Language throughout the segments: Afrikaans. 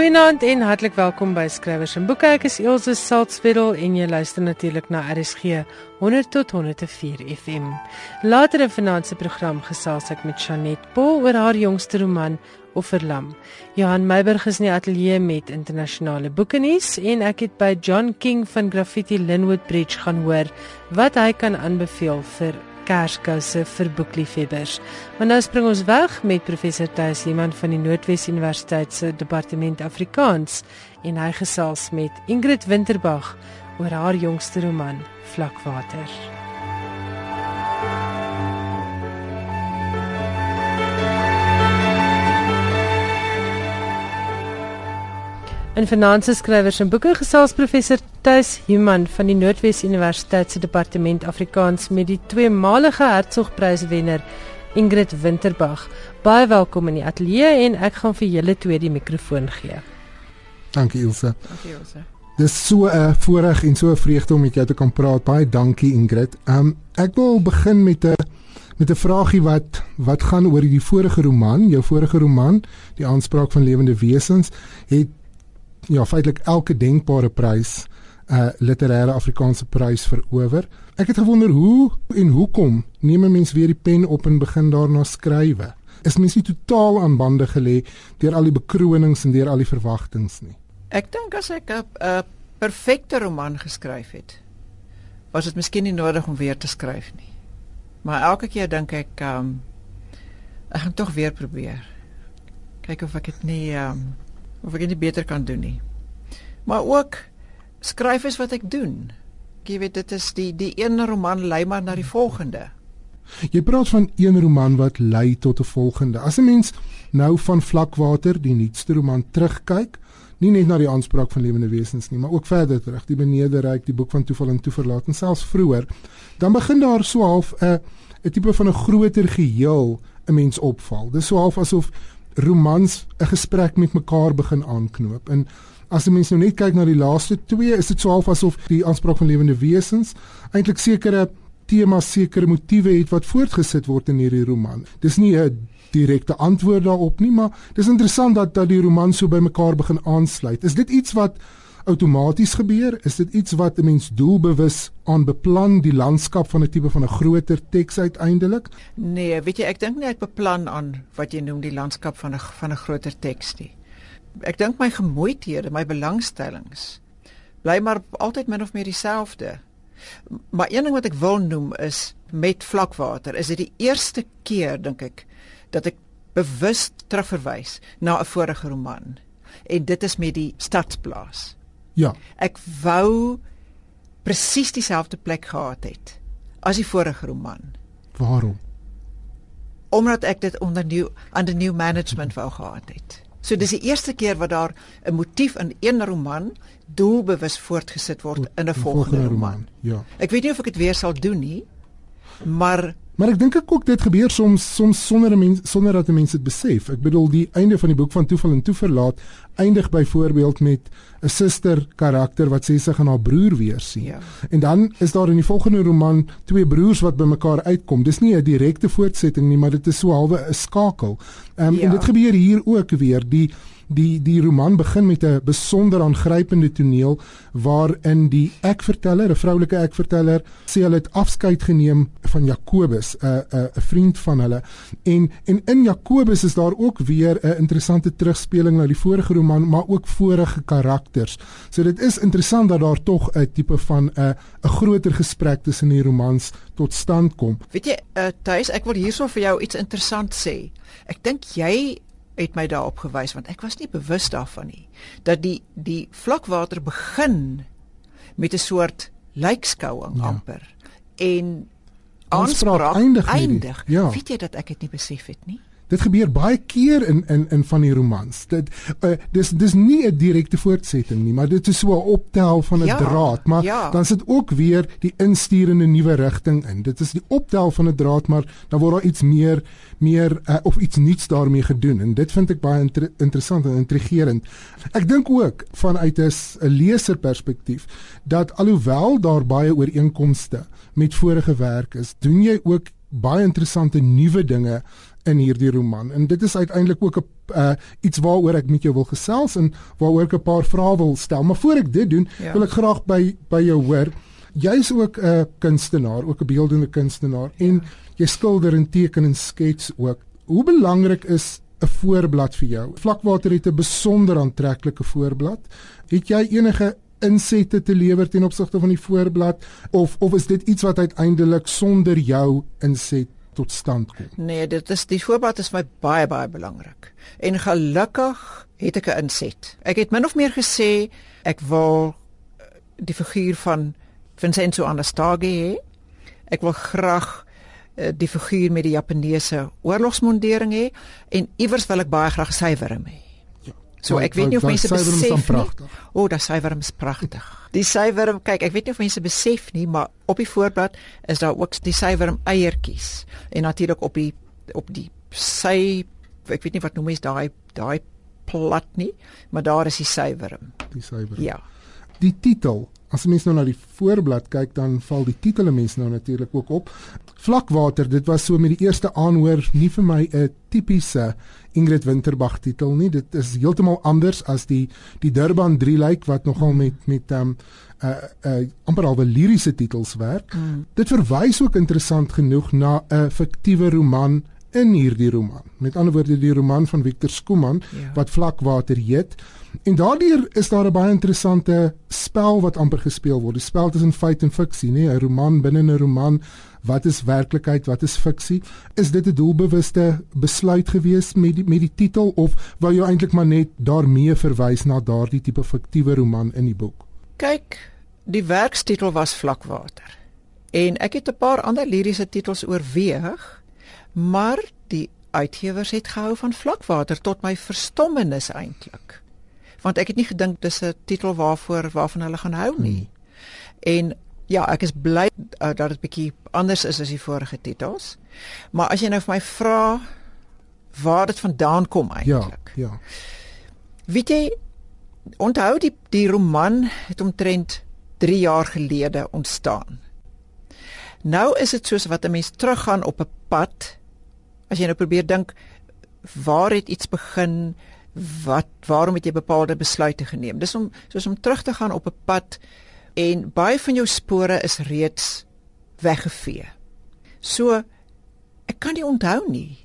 Goeienaand en hartlik welkom by Skrywers en Boeke. Ek is Elsje Saltzwedel en jy luister natuurlik na RSG 100 tot 104 FM. Later in finansie program gesels ek met Chanet Paul oor haar jongste roman Offerlam. Johan Meiburg is in die ateljee met internasionale boeke nuus en ek het by John King van Graffiti Linwood Bridge gaan hoor wat hy kan aanbeveel vir Kerskouse vir boekliefhebbers. Maar nou spring ons weg met professor Thys Iman van die Noordwes Universiteit se departement Afrikaans en hy gesels met Ingrid Winterbag oor haar jongste roman Vlakwater. In finansies skrywers en boeke gesels professor Thys Human van die Noordwes Universiteit se departement Afrikaans met die tweemalige Hertzogpryswenner Ingrid Winterbag. Baie welkom in die ateljee en ek gaan vir julle twee die mikrofoon gee. Dankie Ilse. Dankie Ilse. Dis so 'n uh, voorreg en so 'n vreugde om met jou te kan praat. Baie dankie Ingrid. Um, ek wil begin met 'n met 'n vragie wat wat gaan oor die vorige roman, jou vorige roman, Die aanspraak van lewende wesens, het ja, feitelik elke denkbare prys 'n uh, literêre Afrikaanse prys verower. Ek het gewonder hoe en hoekom neem 'n mens weer die pen op en begin daarna skrywe? Is mens nie totaal aan bande gelê deur al die bekronings en deur al die verwagtinge nie? Ek dink as ek 'n perfekte roman geskryf het, was dit miskien nie nodig om weer te skryf nie. Maar elke keer dink ek, ehm um, ek gaan tog weer probeer. Kyk of ek dit nie ehm um, of ek dit beter kan doen nie. Maar ook skryf is wat ek doen. Jy weet dit is die die een roman lei maar na die volgende. Jy praat van een roman wat lei tot 'n volgende. As 'n mens nou van Vlakwater, die nuutste roman terugkyk, nie net na die aanspraak van lewende wesens nie, maar ook verder terug, die benederyk, die boek van toeval en toeverlaat en selfs vroeër, dan begin daar so half 'n 'n tipe van 'n groter geheel 'n mens opval. Dis so half asof romans 'n gesprek met mekaar begin aanknoop. En as jy mens nou net kyk na die laaste twee, is dit so half asof die aanspraak van lewende wesens eintlik sekere temas, sekere motiewe het wat voortgesit word in hierdie roman. Dis nie 'n direkte antwoord daarop nie, maar dis interessant dat dat die roman so by mekaar begin aansluit. Is dit iets wat outomaties gebeur? Is dit iets wat 'n mens doelbewus aan beplan die landskap van 'n tipe van 'n groter teks uiteindelik? Nee, weet jy, ek dink nie ek beplan aan wat jy noem die landskap van 'n van 'n groter teks nie. Ek dink my gemoeidhede, my belangstellings bly maar altyd min of meer dieselfde. Maar een ding wat ek wil noem is met vlakwater, is dit die eerste keer dink ek dat ek bewus terugverwys na 'n vorige roman. En dit is met die stadsplaas. Ja. Ek wou presies dieselfde plek gehad het as die vorige roman. Waarom? Omdat ek dit onder nieuw aan die new management wou gehad het. So dis die eerste keer wat daar 'n motief in een roman doelbewus voortgesit word in 'n volgende, volgende roman. roman. Ja. Ek weet nie of ek dit weer sal doen nie, maar Maar ek dink ek ook dit gebeur soms soms sonder 'n mens sonder dat 'n mens dit besef. Ek bedoel die einde van die boek van Toeval en Toeverlaat eindig byvoorbeeld met 'n suster karakter wat sê sy gaan haar broer weer sien. Ja. En dan is daar in die volgende roman twee broers wat bymekaar uitkom. Dis nie 'n direkte voortsetting nie, maar dit is so halwe 'n skakel. Ehm um, ja. en dit gebeur hier ook weer. Die die die roman begin met 'n besonder aangrypende toneel waarin die ekverteller, 'n vroulike ekverteller, sê hulle het afskeid geneem van Jakobus, 'n 'n 'n vriend van hulle. En en in Jakobus is daar ook weer 'n interessante terugspeling na die vorige roman, maar ook vorige karakters. So dit is interessant dat daar tog 'n tipe van 'n 'n groter gesprek tussen die romans tot stand kom. Weet jy, uh, Thuis, ek wil hierso vir jou iets interessant sê. Ek dink jy het my daarop gewys want ek was nie bewus daarvan nie dat die die vlakwater begin met 'n soort lijkskouing ja. amper en aanspraak eindig, eindig. Ja. weet jy dat ek dit nie besef het nie Dit gebeur baie keer in in in van die romans. Dit uh, dis dis nie 'n direkte voortsetting nie, maar dit is so 'n optel van 'n ja, draad, maar ja. dan sit ook weer die instuurende nuwe rigting in. Dit is die optel van 'n draad, maar dan word daar iets meer meer uh, of iets nuuts daarmee gedoen en dit vind ek baie inter interessant en intrigerend. Ek dink ook vanuit 'n leserperspektief dat alhoewel daar baie ooreenkomste met vorige werk is, doen jy ook baie interessante nuwe dinge in hierdie roman. En dit is uiteindelik ook 'n uh, iets waaroor ek met jou wil gesels en waaroor ek 'n paar vrae wil stel. Maar voor ek dit doen, ja. wil ek graag by by jou hoor. Jy's ook 'n kunstenaar, ook 'n beeldende kunstenaar ja. en jy skilder en teken en skets ook. Hoe belangrik is 'n voorblad vir jou? Vlakwater het 'n besonder aantreklike voorblad. Het jy enige insette te lewer ten opsigte van die voorblad of of is dit iets wat uiteindelik sonder jou inset tot stand kom? Nee, dit is die voorblad is my baie baie belangrik. En gelukkig het ek 'n inset. Ek het min of meer gesê ek wil eh, die figuur van Vincenzo Anastage hê. Ek wil graag uh, die figuur met die Japaneese oorlogsmondering hê en iewers wil ek baie graag sy wurm hê. So ek weet nie of mense besef nie. O, oh, daai sywerm is pragtig. Die sywerm, kyk, ek weet nie of mense besef nie, maar op die voorblad is daar ook die sywerm eiertjies en natuurlik op die op die sy ek weet nie wat noem mens daai daai plat nie, maar daar is die sywerm. Die sywerm. Ja. Die titel As mens nou na die voorblad kyk, dan val die titel mense nou natuurlik ook op. Vlakwater, dit was so met die eerste aanhoor nie vir my 'n tipiese Ingrid Winterbag titel nie. Dit is heeltemal anders as die die Durban 3 lyk wat nogal met met ehm um, 'n uh, 'n uh, amper al 'n liriese titels werk. Mm. Dit verwys ook interessant genoeg na 'n fiktiewe roman in hierdie roman. Met ander woorde die roman van Victor Skooman ja. wat Vlakwater heet. En daardeur is daar 'n baie interessante spel wat amper gespeel word. Die spel tussen feit en fiksie, nê? 'n Roman binne 'n roman. Wat is werklikheid? Wat is fiksie? Is dit 'n doelbewuste besluit gewees met die met die titel of wou jy eintlik maar net daarmee verwys na daardie tipe fiktiewe roman in die boek? Kyk, die werkstitel was Vlakwater. En ek het 'n paar ander liriese titels oorweeg, maar die uitgewers het gehou van Vlakwater tot my verstommenis eintlik want ek het nie gedink dis 'n titel waarvoor waarvan hulle gaan hou nie. Hmm. En ja, ek is bly uh, dat dit bietjie anders is as die vorige titels. Maar as jy nou vir my vra waar dit vandaan kom eintlik. Ja, ja. Weet jy onthou die die roman het omtrent 3 jaar gelede ontstaan. Nou is dit soos wat 'n mens teruggaan op 'n pad. As jy nou probeer dink waar het iets begin? wat waarom het jy bepaalde besluite geneem? Dis om soos om terug te gaan op 'n pad en baie van jou spore is reeds weggevee. So ek kan nie onthou nie.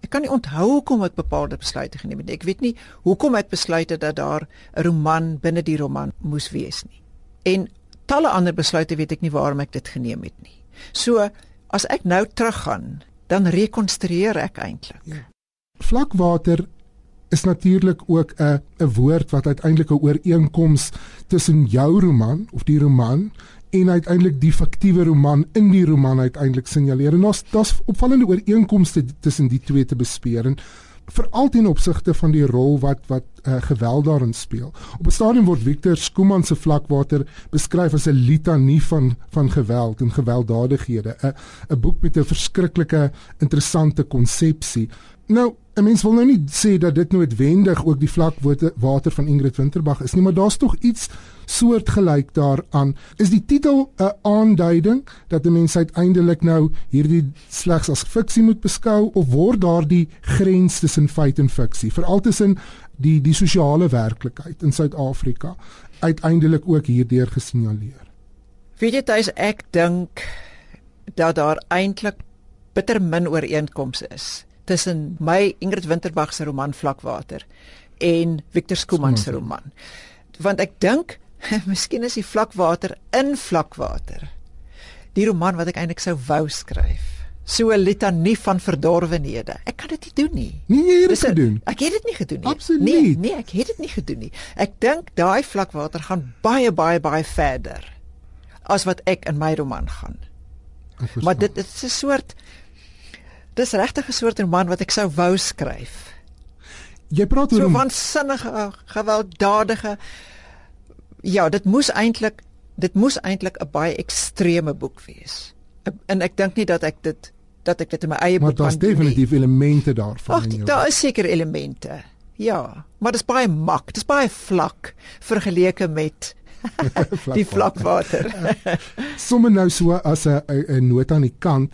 Ek kan nie onthou hoekom ek bepaalde besluite geneem het. Ek weet nie hoekom ek besluit het dat daar 'n roman binne die roman moes wees nie. En talle ander besluite weet ek nie waarom ek dit geneem het nie. So as ek nou teruggaan, dan rekonstrueer ek eintlik. Ja. Vlakwater is natuurlik ook 'n 'n woord wat uiteindelik 'n ooreenkoms tussen jou roman of die roman en uiteindelik die fiktiewe roman in die roman uiteindelik signaleer. En daar's daar's opvallende ooreenkomste tussen die twee te bespreek en veral ten opsigte van die rol wat wat uh, geweld daarin speel. Op 'n stadium word Victor Skooman se vlakwater beskryf as 'n litanie van van geweld en gewelddadighede, 'n 'n boek met 'n verskriklike interessante konsepsie. Nou 'n mens wil nou nie sê dat dit noodwendig ook die vlakwater van Ingrid Winterbag is nie, maar daar's tog iets soortgelyk daaraan. Is die titel 'n aanduiding dat 'n mens uiteindelik nou hierdie slegs as fiksie moet beskou of word daardie grens tussen feit en fiksie, veral tussen die die sosiale werklikheid in Suid-Afrika uiteindelik ook hierdeur gesignaleer? Weet jy, tuis ek dink dat daar eintlik bitter min ooreenkomste is tussen my Ingrid Winterbag se roman Vlakwater en Victor Skooman se roman. Want ek dink miskien is die Vlakwater in Vlakwater. Die roman wat ek eintlik sou wou skryf. So 'n litanie van verdorwenhede. Ek kan dit nie doen nie. Nee, jy het dit gedoen. Ek het dit nie gedoen nie. Absoluut. Nee, nee, ek het dit nie gedoen nie. Ek dink daai Vlakwater gaan baie baie baie verder as wat ek in my roman gaan. Maar dit, dit is 'n soort Dis regtig 'n soort roman wat ek sou wou skryf. Jy praat oor so 'n waansinnige gewelddadige Ja, dit moes eintlik dit moes eintlik 'n baie ekstreme boek wees. En ek dink nie dat ek dit dat ek dit in my eie boek kan doen. Maar daar's definitief elemente daarvan. Ag, daar is seker elemente. Ja, maar dit is baie mak, dit is baie vlak vergeleke met die vlakwater. Sommige nou so as 'n 'n nota aan die kant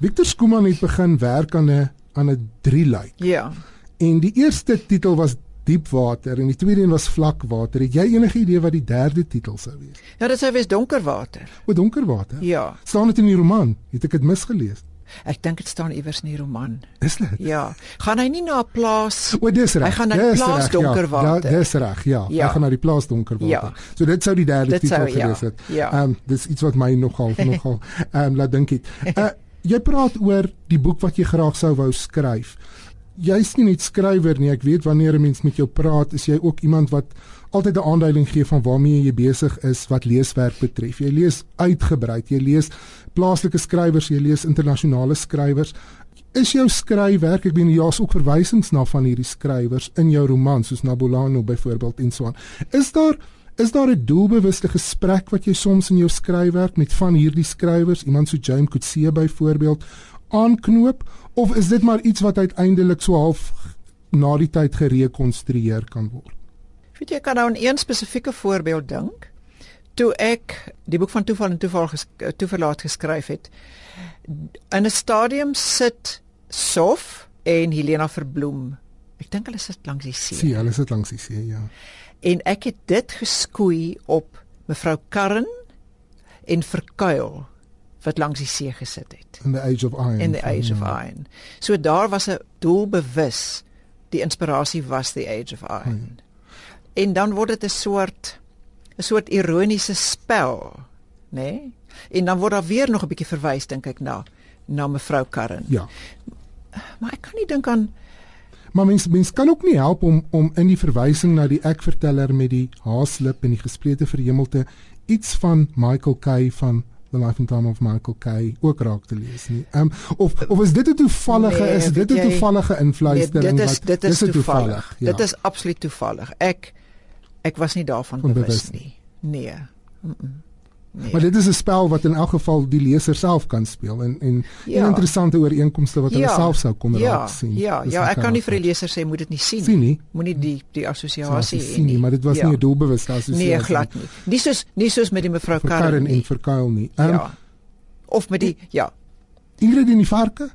Victor Skuman het begin werk aan 'n aan 'n drieluik. Ja. En die eerste titel was Diepwater en die tweede een was Vlakwater. Het jy enige idee wat die derde titel sou wees? Ja, dit sou wees Donkerwater. O, Donkerwater. Ja. Staan dit in die roman? Het ek dit misgelees? Ek dink dit staan iewers in die roman. Is dit? Ja. Gaan hy nie na 'n plaas O, dis reg. Hy gaan na die Dis plaas reg, Donkerwater. Ja, dis reg. Ja. Ja. Hy gaan na die plaas Donkerwater. Ja. So dit sou die derde Dit titel sou, ja. gewees het. Ja. Ehm um, dis iets wat my nogal nogal ehm um, laat dink het. Uh jy praat oor die boek wat jy graag sou wou skryf. Jy's nie net skrywer nie. Ek weet wanneer 'n mens met jou praat, is jy ook iemand wat altyd 'n aanduiding gee van waarmee jy besig is wat leeswerk betref. Jy lees uitgebrei, jy lees plaaslike skrywers, jy lees internasionale skrywers. Is jou skryfwerk, ek bedoel jy's ook verwysings na van hierdie skrywers in jou roman soos Nabulano byvoorbeeld en so aan. Is daar is daar 'n doelbewuste gesprek wat jy soms in jou skryfwerk met van hierdie skrywers, iemand so James Coetzee byvoorbeeld, aanknoop of is dit maar iets wat uiteindelik so half na die tyd gerekonstrueer kan word? Weet jy, ek kan nou aan een spesifieke voorbeeld dink. Toe ek die boek van toeval en toeval ges toeverlaat geskryf het, in 'n stadium sit Sof en Helena Verbloem. Ek dink hulle sit langs die see. Sien, hulle sit langs die see, ja. En ek het dit geskoei op mevrou Karren en Verkuil wat langs die see gesit het In the age of iron. in the age of ja. iron. So daar was 'n doelbewus die inspirasie was the age of iron. En dan word dit 'n soort 'n soort ironiese spel, né? Nee? En dan word daar weer nog 'n bietjie verwys dink ek na na mevrou Karren. Ja. Maar ek kan nie dink aan Maar mens mens kan ook nie help om om in die verwysing na die ek-verteller met die haaslip en die gesplete verhemelte iets van Michael Kay van The Life and Time of Michael Kay ook raak te lees nie. Ehm um, of of is dit 'n toevallige Nee, is dit 'n toevallige nee, influistering dit is wat dit is dit toevallig. ja. Dit is absoluut toevallig. Ek ek was nie daarvan Van bewus bewus nie. Nee. Mm -mm. Nee. Maar dit is 'n spel wat in elk geval die leser self kan speel en en, Ja. en interessante ooreenkomste wat hulle self sou kon ja, raak sien. Ja, Dis ja, ek kan nie vir die leser sê moet dit nie sien, sien nie. Moenie die die Ja, assosiasie sien nie, maar dit was ja. nie 'n doelbewuste assosiasie. Nee, glad nie. Nie soos nie soos met die mevrou vir Karren Karen en Kyle nie. Ehm Ja. Of met die ja. Ingrid en die varke?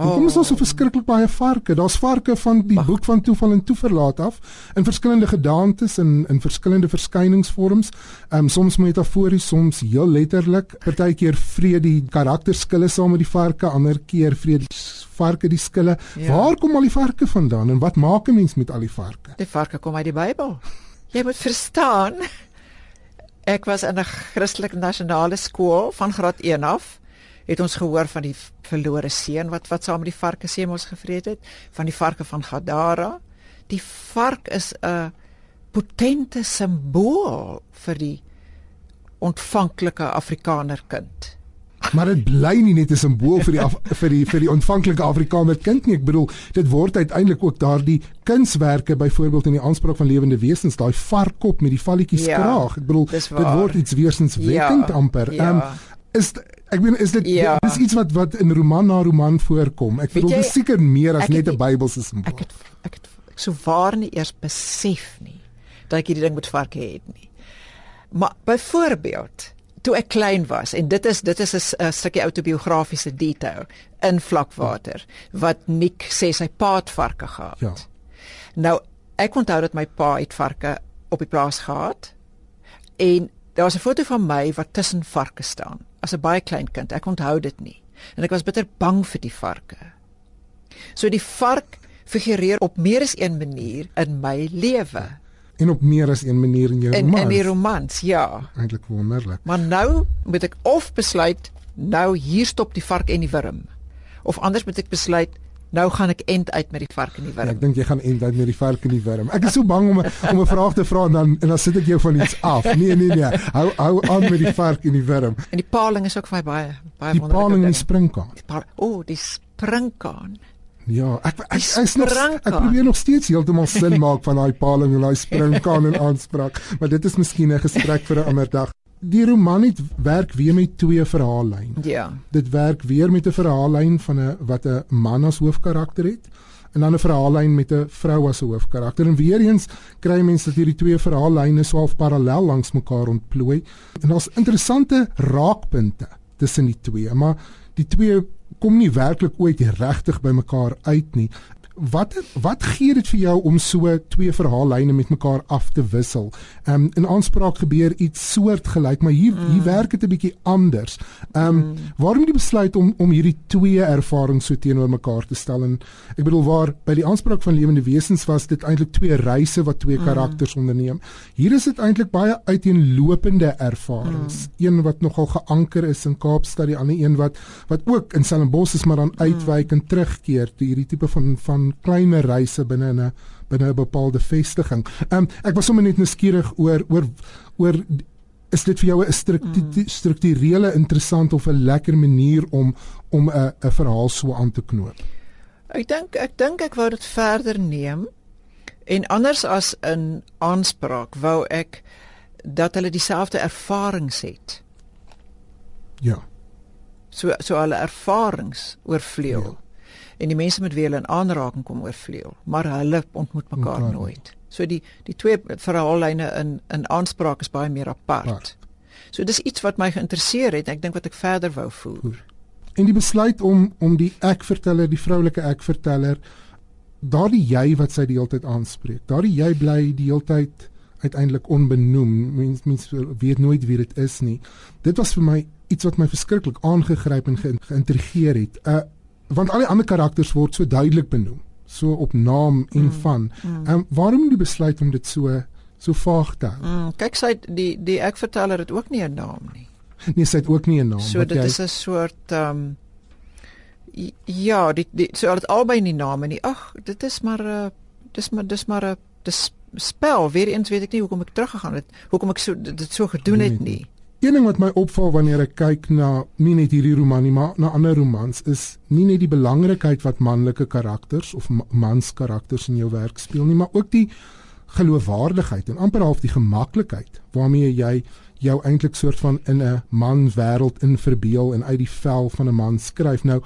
Hoekom is daar so Oh. verskriklik baie varke? Daar's varke van die Wag. boek van toeval en toeverlaat af in verskillende gedaantes en in verskillende verskyningsvorms. Ehm um, soms metafories, soms heel letterlik. Partykeer vrede die karakterskille saam met die varke, ander keer vrede die varke die skille. Ja. Waar kom al die varke vandaan en wat maak 'n mens met al die varke? Die varke kom uit die Bybel. Jy moet verstaan. Ek was in 'n Christelike nasionale skool van graad 1 af. Het ons gehoor van die verlore seun wat wat saam met die varke semels gevreet het, van die varke van Gadara. Die vark is 'n potente simbool vir die ontvanklike Afrikaner kind. Maar dit bly nie net 'n simbool vir die af, vir die vir die ontvanklike Afrikaner kind nie. Ek bedoel, dit word uiteindelik ook daardie kunswerke byvoorbeeld in die aanspraak van lewende wesens, daai varkkop met die valletjies Ja, kraag. Ek bedoel, dit word iets weersinswekkend Ja, amper. ja. Ehm, is ek bedoel is dit Ja. dis iets wat wat in roman na roman voorkom. Ek bedoel dis seker meer as net 'n Bybelse simbool. Ek het ek het ek sou waar nie eers besef nie dat ek hierdie ding met varke het nie. Maar byvoorbeeld, toe ek klein was en dit is dit is 'n stukkie autobiografiese detail in vlakwater wat Nick sê sy pa het varke gehad. Ja. Nou ek onthou dat my pa het varke op die plaas gehad en daar was 'n foto van my wat tussen varke staan as 'n baie klein kind. Ek onthou dit nie. En ek was bitter bang vir die varke. So die vark figureer op meer as een manier in my lewe. En op meer as een manier in jou In roman. in die romans, ja. Eintlik wonderlik. Maar nou moet ek of besluit nou hier stop die vark en die wurm. Of anders moet ek besluit nou gaan ek end uit met die vark en die Ja, wurm. ek dink jy gaan end uit met die vark en die wurm. Ek is so bang om om 'n vraag te vra en dan en dan sit ek jou van iets af. Nee nee nee. Hou hou aan met die vark en die wurm. En die paling is ook vir my baie baie Die wonderlike paling en die ding. springkaan. Die paling. O, oh, die springkaan. Ja, ek ek, Die is nog ek probeer nog steeds heeltemal sin maak van daai paling en daai springkaan en aanspraak, maar dit is miskien 'n gesprek vir 'n ander dag. Die roman het werk weer met twee verhaallyne. Ja. Dit werk weer met 'n verhaallyn van 'n wat 'n man as hoofkarakter het en dan 'n verhaallyn met 'n vrou as 'n hoofkarakter. En weer eens kry mense dat hierdie twee verhaallyne so half parallel langs mekaar ontplooi. En daar's interessante raakpunte tussen die twee, maar die twee kom nie werklik ooit regtig by mekaar uit nie wat wat gee dit vir jou om so twee verhaallyne met mekaar af te wissel? Ehm um, in aanspraak gebeur iets soortgelyk, maar hier mm. hier werk dit 'n bietjie anders. Ehm um, mm. waarom die besluit om om hierdie twee ervarings so teenoor mekaar te stel en ek bedoel waar by die aanspraak van lewende wesens was dit eintlik twee reise wat twee mm. karakters onderneem. Hier is dit eintlik baie uiteenlopende ervarings. Mm. Een wat nogal geanker is in Kaapstad, die ander een wat wat ook in Stellenbosch is maar dan mm. uitwyk en terugkeer toe hierdie tipe van van kleiner reise binne 'n binne 'n bepaalde vestiging. Ehm um, ek was sommer net nuuskierig oor oor oor is dit vir jou 'n struktu mm. strukturele interessant of 'n lekker manier om om 'n 'n verhaal so aan te knoop. Ek dink ek dink ek wou dit verder neem en anders as in aanspraak wou ek dat hulle dieselfde ervarings het. Ja. So so hulle ervarings oorvleuel. Ja en die mense met wie hulle in aanraking kom oorvleuel, maar hulle ontmoet mekaar okay. nooit. So die die twee verhaallyne in in aanspraak is baie meer apart. Part. So dis iets wat my geïnteresseer het, ek dink wat ek verder wou voer. En die besluit om om die ek verteller, die vroulike ek verteller, daardie jy wat sy die hele tyd aanspreek. Daardie jy bly die hele tyd uiteindelik onbenoem. Mens mens weet nooit wie dit is nie. Dit was vir my iets wat my verskriklik aangegryp en geïntrigeer het. Uh want al die ander karakters word so duidelik benoem so op naam en mm, van. Ehm mm. um, waarom die besluit om dit so so vaag te hou? Mm, kyk sy die die ek verteller het ook nie 'n naam nie. Nee, sy het ook nie 'n naam. So dit jy... is 'n soort ehm um, ja, die die so het albei nie name nie. Ag, dit is maar 'n uh, dis maar dis maar 'n dis spel. Weer eens weet ek nie hoekom ek teruggegaan het. Hoekom ek so dit so gedoen het nie. Een ding wat my opval wanneer ek kyk na nie net hierdie roman nie, maar na ander romans is nie net die belangrikheid wat manlike karakters of mans karakters in jou werk speel nie, maar ook die geloofwaardigheid en amper half die gemaklikheid waarmee jy jou eintlik soort van in 'n man wêreld in verbeel en uit die vel van 'n man skryf. Nou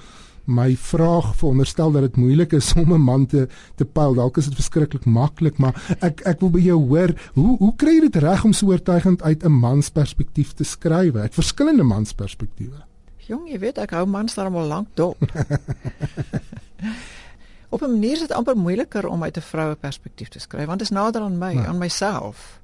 my vraag veronderstel dat dit moeilik is om 'n man te te pyl. Dalk is dit verskriklik maklik, maar ek ek wil by jou hoor, hoe hoe kry jy dit reg om so oortuigend uit 'n mans perspektief te skryf? Uit verskillende mans perspektiewe. Jong, jy weet ek hou mans daar al lank dop. op 'n manier is dit amper moeiliker om uit 'n vroue perspektief te skryf want dit is nader aan my, ja. aan myself.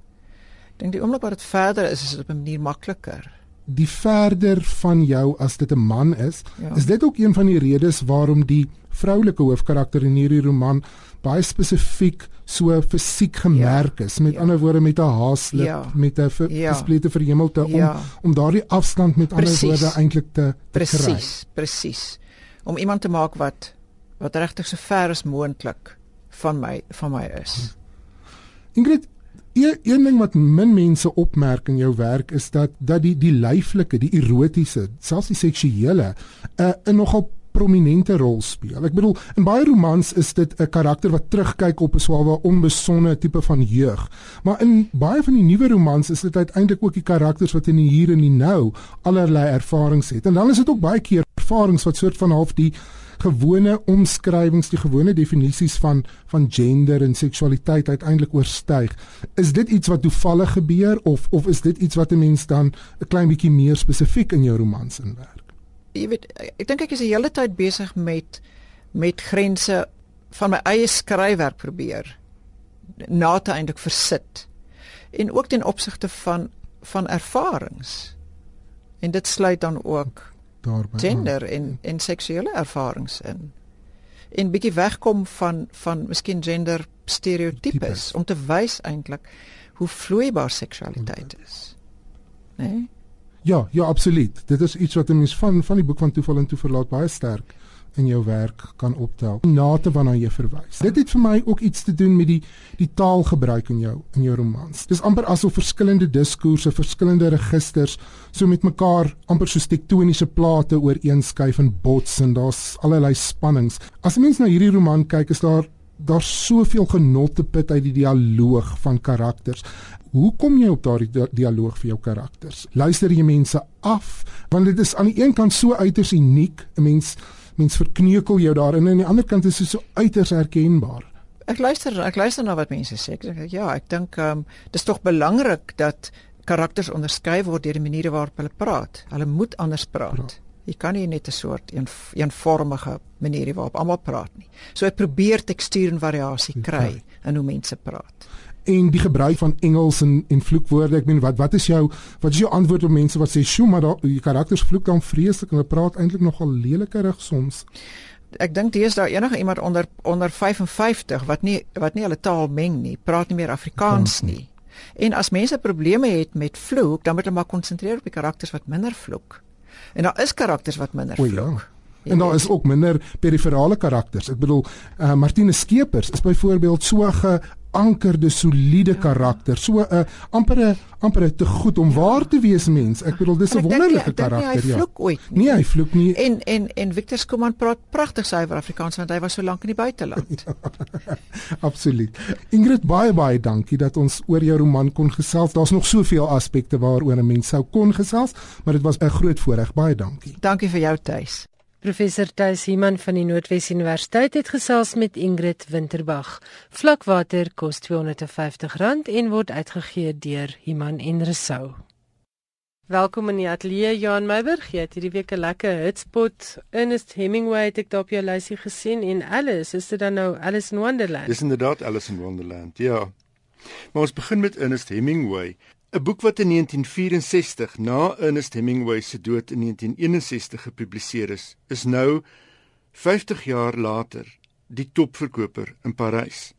Ek dink die oomblik wat dit verder is, is dit op 'n manier makliker die verder van jou as dit 'n man is, ja. is dit ook een van die redes waarom die vroulike hoofkarakter in hierdie roman baie spesifiek so fisiek gemerk is. Met ja. ander woorde met 'n haaslip, ja. met 'n gesplete ja. verhemelte om ja. om daardie afstand met precies. ander woorde eintlik te, te presies, kry. Presies, presies. Om iemand te maak wat wat regtig so ver as moontlik van my van my is. Ingrid, Een, een ding wat min mense opmerk in jou werk is dat dat die die lyflike, die erotiese, selfs die seksuele 'n uh, 'n nogal prominente rol speel. Ek bedoel, in baie romans is dit 'n karakter wat terugkyk op 'n swawe onbesonde tipe van jeug. Maar in baie van die nuwe romans is dit uiteindelik ook die karakters wat in die hier en die nou allerlei ervarings het. En dan is dit ook baie keer ervarings wat soort van half die gewone omskrywings, die gewone definisies van van gender en seksualiteit uiteindelik oorstyg. Is dit iets wat toevallig gebeur of of is dit iets wat 'n mens dan 'n klein bietjie meer spesifiek in jou romans inwerk? Jy weet, ek dink ek is die hele tyd besig met met grense van my eie skryfwerk probeer na te eintlik versit. En ook ten opsigte van van ervarings. En dit sluit dan ook daarby gender en en seksuele ervarings in. En bietjie wegkom van van miskien gender stereotypes om te wys eintlik hoe vloeibaar seksualiteit is. Né? Nee? Ja, ja, absoluut. Dit is iets wat 'n mens van van die boek van toeval en toeverlaat baie sterk in jou werk kan optel. Nate waarna jy verwys. Dit het vir my ook iets te doen met die die taalgebruik in jou in jou romans. Dis amper asof verskillende diskoerse, verskillende registers so met mekaar amper soos tektoniese plate ooreenskuif en bots en daar's allerlei spannings. As 'n mens na hierdie roman kyk, is daar daar soveel genot te put uit die dialoog van karakters. Hoe kom jy op daardie dialoog vir jou karakters? Luister jy mense af? Want dit is aan die een kant so uiters uniek. 'n Mens mens verkneukel jou daarin en aan die ander kant is dit so uiters herkenbaar. Ek luister ek luister na wat mense sê. Ek sê ja, ek dink ehm um, dis tog belangrik dat karakters onderskei word deur die maniere waarop hulle praat. Hulle moet anders praat. Ja. Jy kan nie net 'n soort een eenvormige manier waarop almal praat nie. So hy probeer tekstuur en variasie kry in hoe mense praat. En die gebruik van Engels en en vloekwoorde, ek meen wat wat is jou wat is jou antwoord op mense wat sê, "Sjoe, maar die karakters vloek dan vreeslik en hulle praat eintlik nogal lelikerig soms." Ek dink dis daar enige iemand onder onder 55 wat nie wat nie hulle taal meng nie, praat nie meer Afrikaans nie. En as mense probleme het met vloek, dan moet hulle maar konsentreer op die karakters wat minder vloek. En daar is karakters wat minder vloek. O, ja. En daar is ook minder periferale karakters. Ek bedoel, uh, Martinus Skeepers is byvoorbeeld so 'n ankerde soliede karakter. So 'n uh, amper amper te goed om waar te wees mens. Ek bedoel dis 'n wonderlike karakter ja. Hy vloek ooit nie. Nee, hy vloek nie. En en en Victor Skuman praat pragtig suiwer Afrikaans want hy was so lank in die buiteland. ja, absoluut. Ingrid baie baie dankie dat ons oor jou roman kon gesels. Daar's nog soveel aspekte waaroor 'n mens sou kon gesels, maar dit was 'n groot voorreg. Baie dankie. Dankie vir jou tuis. Professor Thys Himan van die Noordwes Universiteit het gesels met Ingrid Winterbag. Vlakwater kos R250 en word uitgegee deur Himan en Resou. Welkom in die ateljee Johan Meiburg. Jy het hierdie week 'n lekker hitspot Ernest Hemingway het ek daar op jou lysie gesien en Alice, is dit dan nou Alice in Wonderland? Dis inderdaad Alice in Wonderland. Ja. Maar ons begin met Ernest Hemingway. 'n Boek wat in 1964 na Ernest Hemingway se dood in 1961 gepubliseer is, is nou 50 jaar later die topverkoper in Parys.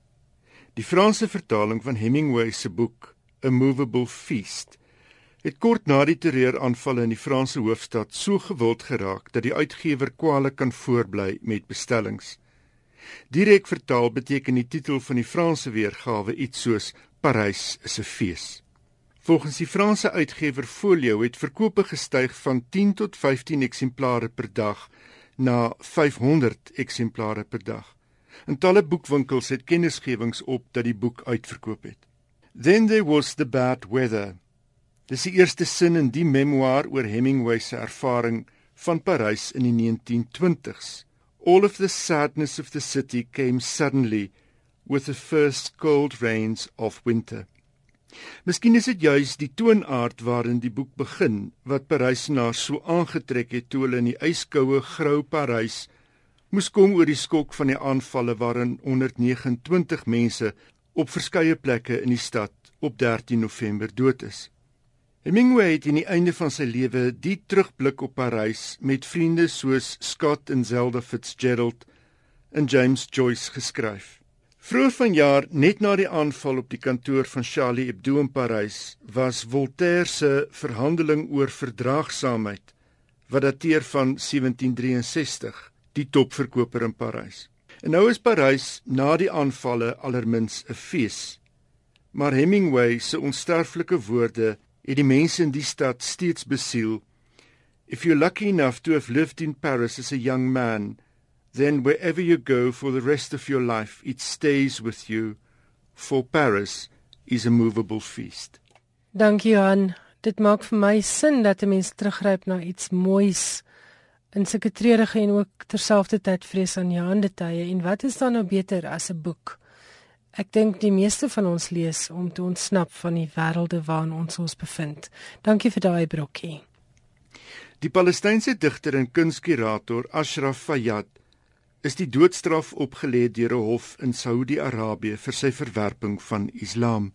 Die Franse vertaling van Hemingway se boek A Movable Feast het kort na die terreuraanvalle in die Franse hoofstad so gewild geraak dat die uitgewer kwale kan voorbly met bestellings. Direk vertaal beteken die titel van die Franse weergawe iets soos Parys is 'n fees. Volgens die Franse uitgewer Folio het verkope gestyg van 10 tot 15 eksemplare per dag na 500 eksemplare per dag. En talle boekwinkels het kennisgewings op dat die boek uitverkoop het. Then there was the bad weather. Dis die eerste sin in die memoir oor Hemingway se ervaring van Parys in die 1920s. All of the sadness of the city came suddenly with the first cold rains of winter. Miskien is dit juis die toonaard waarin die boek begin wat Parysenaars so aangetrek het toe hulle in die yskoue grou Parys moes kom oor die skok van die aanvalle waarin 129 mense op verskeie plekke in die stad op 13 November dood is. Hemingway het in die einde van sy lewe die terugblik op Parys met vriende soos Scott en Zelda Fitzgerald en James Joyce geskryf. Vroeger vanjaar, net na die aanval op die kantoor van Charlie Hebdo in Parys, was Voltaire se verhandeling oor verdraagsaamheid wat dateer van 1763, die topverkoper in Parys. En nou is Parys na die aanvalle alermins 'n fees. Maar Hemingway se onsterflike woorde het die mense in die stad steeds besiel. If you're lucky enough to have lived in Paris as a young man, then wherever you go for the rest of your life, it stays with you, for Paris is a movable feast. Dankie Johan. Dit maak vir my sin dat 'n mens teruggryp na iets moois in sulke treurige en ook terselfdertyd vreesaanjaende tye en wat is dan nou beter as 'n boek? Ek dink die meeste van ons lees om te ontsnap van die wêrelde waarin ons ons bevind. Dankie vir daai brokkie. Die Palestynse digter en kunskurator Ashraf Fayyad is die doodstraf opgelê deur 'n hof in Saudi-Arabië vir sy verwerping van Islam.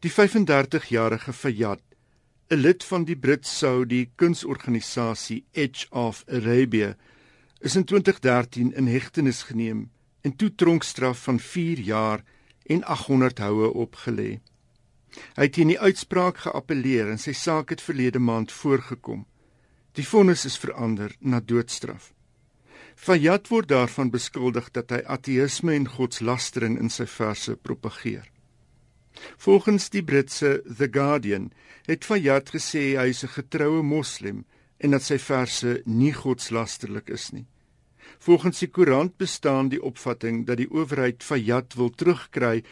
Die 35-jarige Fayyad, 'n lid van die Brit-Saudi kunsorganisasie Edge of Arabia, is in 2013 in hegtenis geneem en toe tronkstraf van 4 jaar en 800 houe opgelê. Hy het teen die uitspraak geappeleer en sy saak het verlede maand voorgekom. Die vonnis is verander na doodstraf. Fayat word daarvan beskuldig dat hy ateïsme en godslastering in sy verse propageer. Volgens die Britse The Guardian het Fayat gesê hy is 'n getroue moslim en dat sy verse nie godslasterlik is nie. Volgens die koerant bestaan die opvatting dat die owerheid Fayat wil terugkry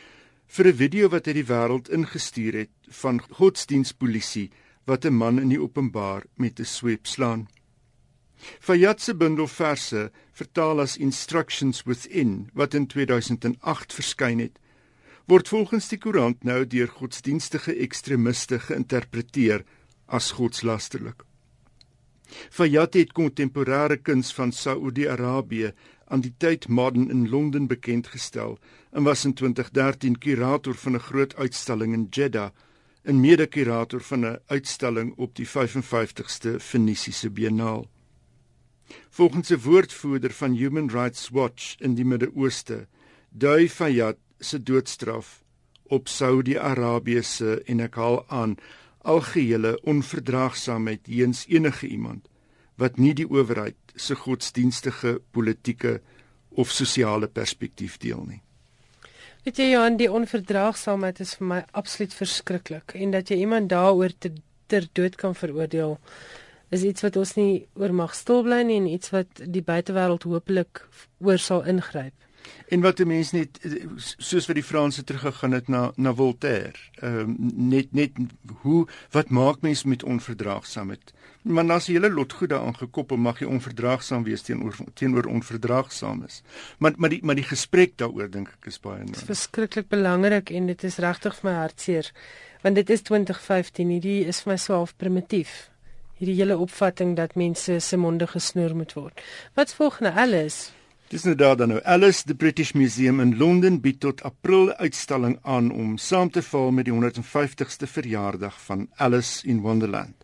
vir 'n video wat hy die wêreld ingestuur het van godsdienstpolisie wat 'n man in die openbaar met 'n sweep slaan. Fayat se bundel verse, vertaal as Instructions Within, wat in 2008 verskyn het, word volgens die koerant nou deur godsdienstige ekstremiste geïnterpreteer as godslasterlik. Fayyad het kontemporêre kuns van Saudi-Arabië aan die tyd Modern in Londen bekend gestel en was in 2013 kurator van 'n groot uitstalling in Jeddah en mede-kurator van 'n uitstalling op die 55ste Fenisiese Biennaal. Volgens 'n woordvoerder van Human Rights Watch in die Midde-Ooste, dui Fayyad se doodstraf op Saudi-Arabië se en ek haal aan algehele onverdraagsaamheid teens enige iemand wat nie die owerheid se godsdienstige, politieke of sosiale perspektief deel nie. Weet jy Johan, die onverdraagsaamheid is vir my absoluut verskriklik en dat jy iemand daaroor te ter dood kan veroordeel is iets wat ons nie oor mag stil bly nie en iets wat die buitewêreld hopelik oor sal ingryp. En wat die mense net soos wat die Franse teruggegaan het na na Voltaire, ehm um, net net hoe wat maak mense met onverdraagsaamheid? Maar as jy hele lot goed daaraan gekoppel mag jy onverdraagsaam wees teenoor teenoor onverdraagsaames. Maar maar die maar die gesprek daaroor dink ek is baie nodig. Dit is verskriklik belangrik en dit is regtig vir my hartseer want dit is 2015 hierdie is vir my so half primitief. Hierdie hele opvatting dat mense se monde gesnoer moet word. Wat volgende alles? Dis nou daar dan nou. Alice the British Museum in Londen bied tot April uitstalling aan om saam te val met die 150ste verjaardag van Alice in Wonderland.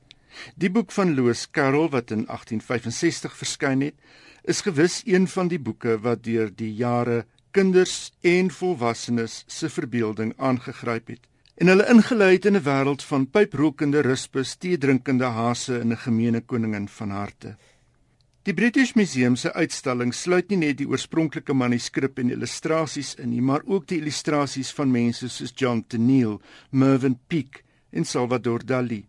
Die boek van Lewis Carroll wat in 1865 verskyn het, is gewis een van die boeke wat deur die jare kinders en volwassenes se verbeelding aangegryp het en hulle ingelei het in 'n wêreld van pyprokende ruspes, tee drinkende hase en 'n gemeene koningin van harte. Die British Museum se uitstalling sluit nie net die oorspronklike manuskrip en illustrasies in nie, maar ook die illustrasies van mense soos John Tenniel, Mervyn Peake en Salvador Dali.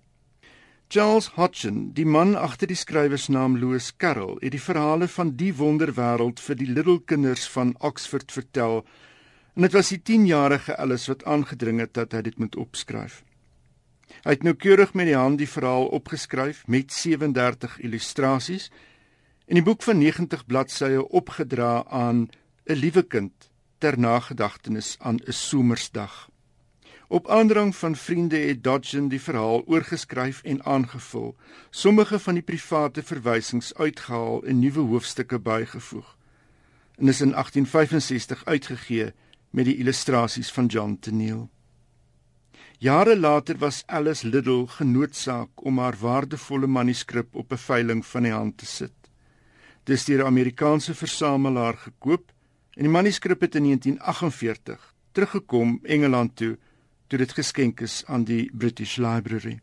Charles Hodgson, die man agter die skrywersnaam Lewis Carroll, het die verhale van die wonderwêreld vir die little kinders van Oxford vertel. En dit was die 10-jarige Alice wat aangedring het dat hy dit moet opskryf. Hy het noukeurig met die hand die verhaal opgeskryf met 37 illustrasies in die boek van 90 bladsye opgedra aan 'n liewe kind ter nagedagtenis aan 'n somersdag. Op aandrang van vriende het Dodgen die verhaal oorgeskryf en aangevul, sommige van die private verwysings uitgehaal en nuwe hoofstukke bygevoeg. En is in 1865 uitgegee met die illustrasies van John Tenniel. Jare later was Alice Liddell genoodsaak om haar waardevolle manuskrip op 'n veiling van die hand te sit. Dis deur 'n Amerikaanse versamelaar gekoop en die manuskrip het in 1948 teruggekom Engeland toe toe dit geskenk is aan die British Library.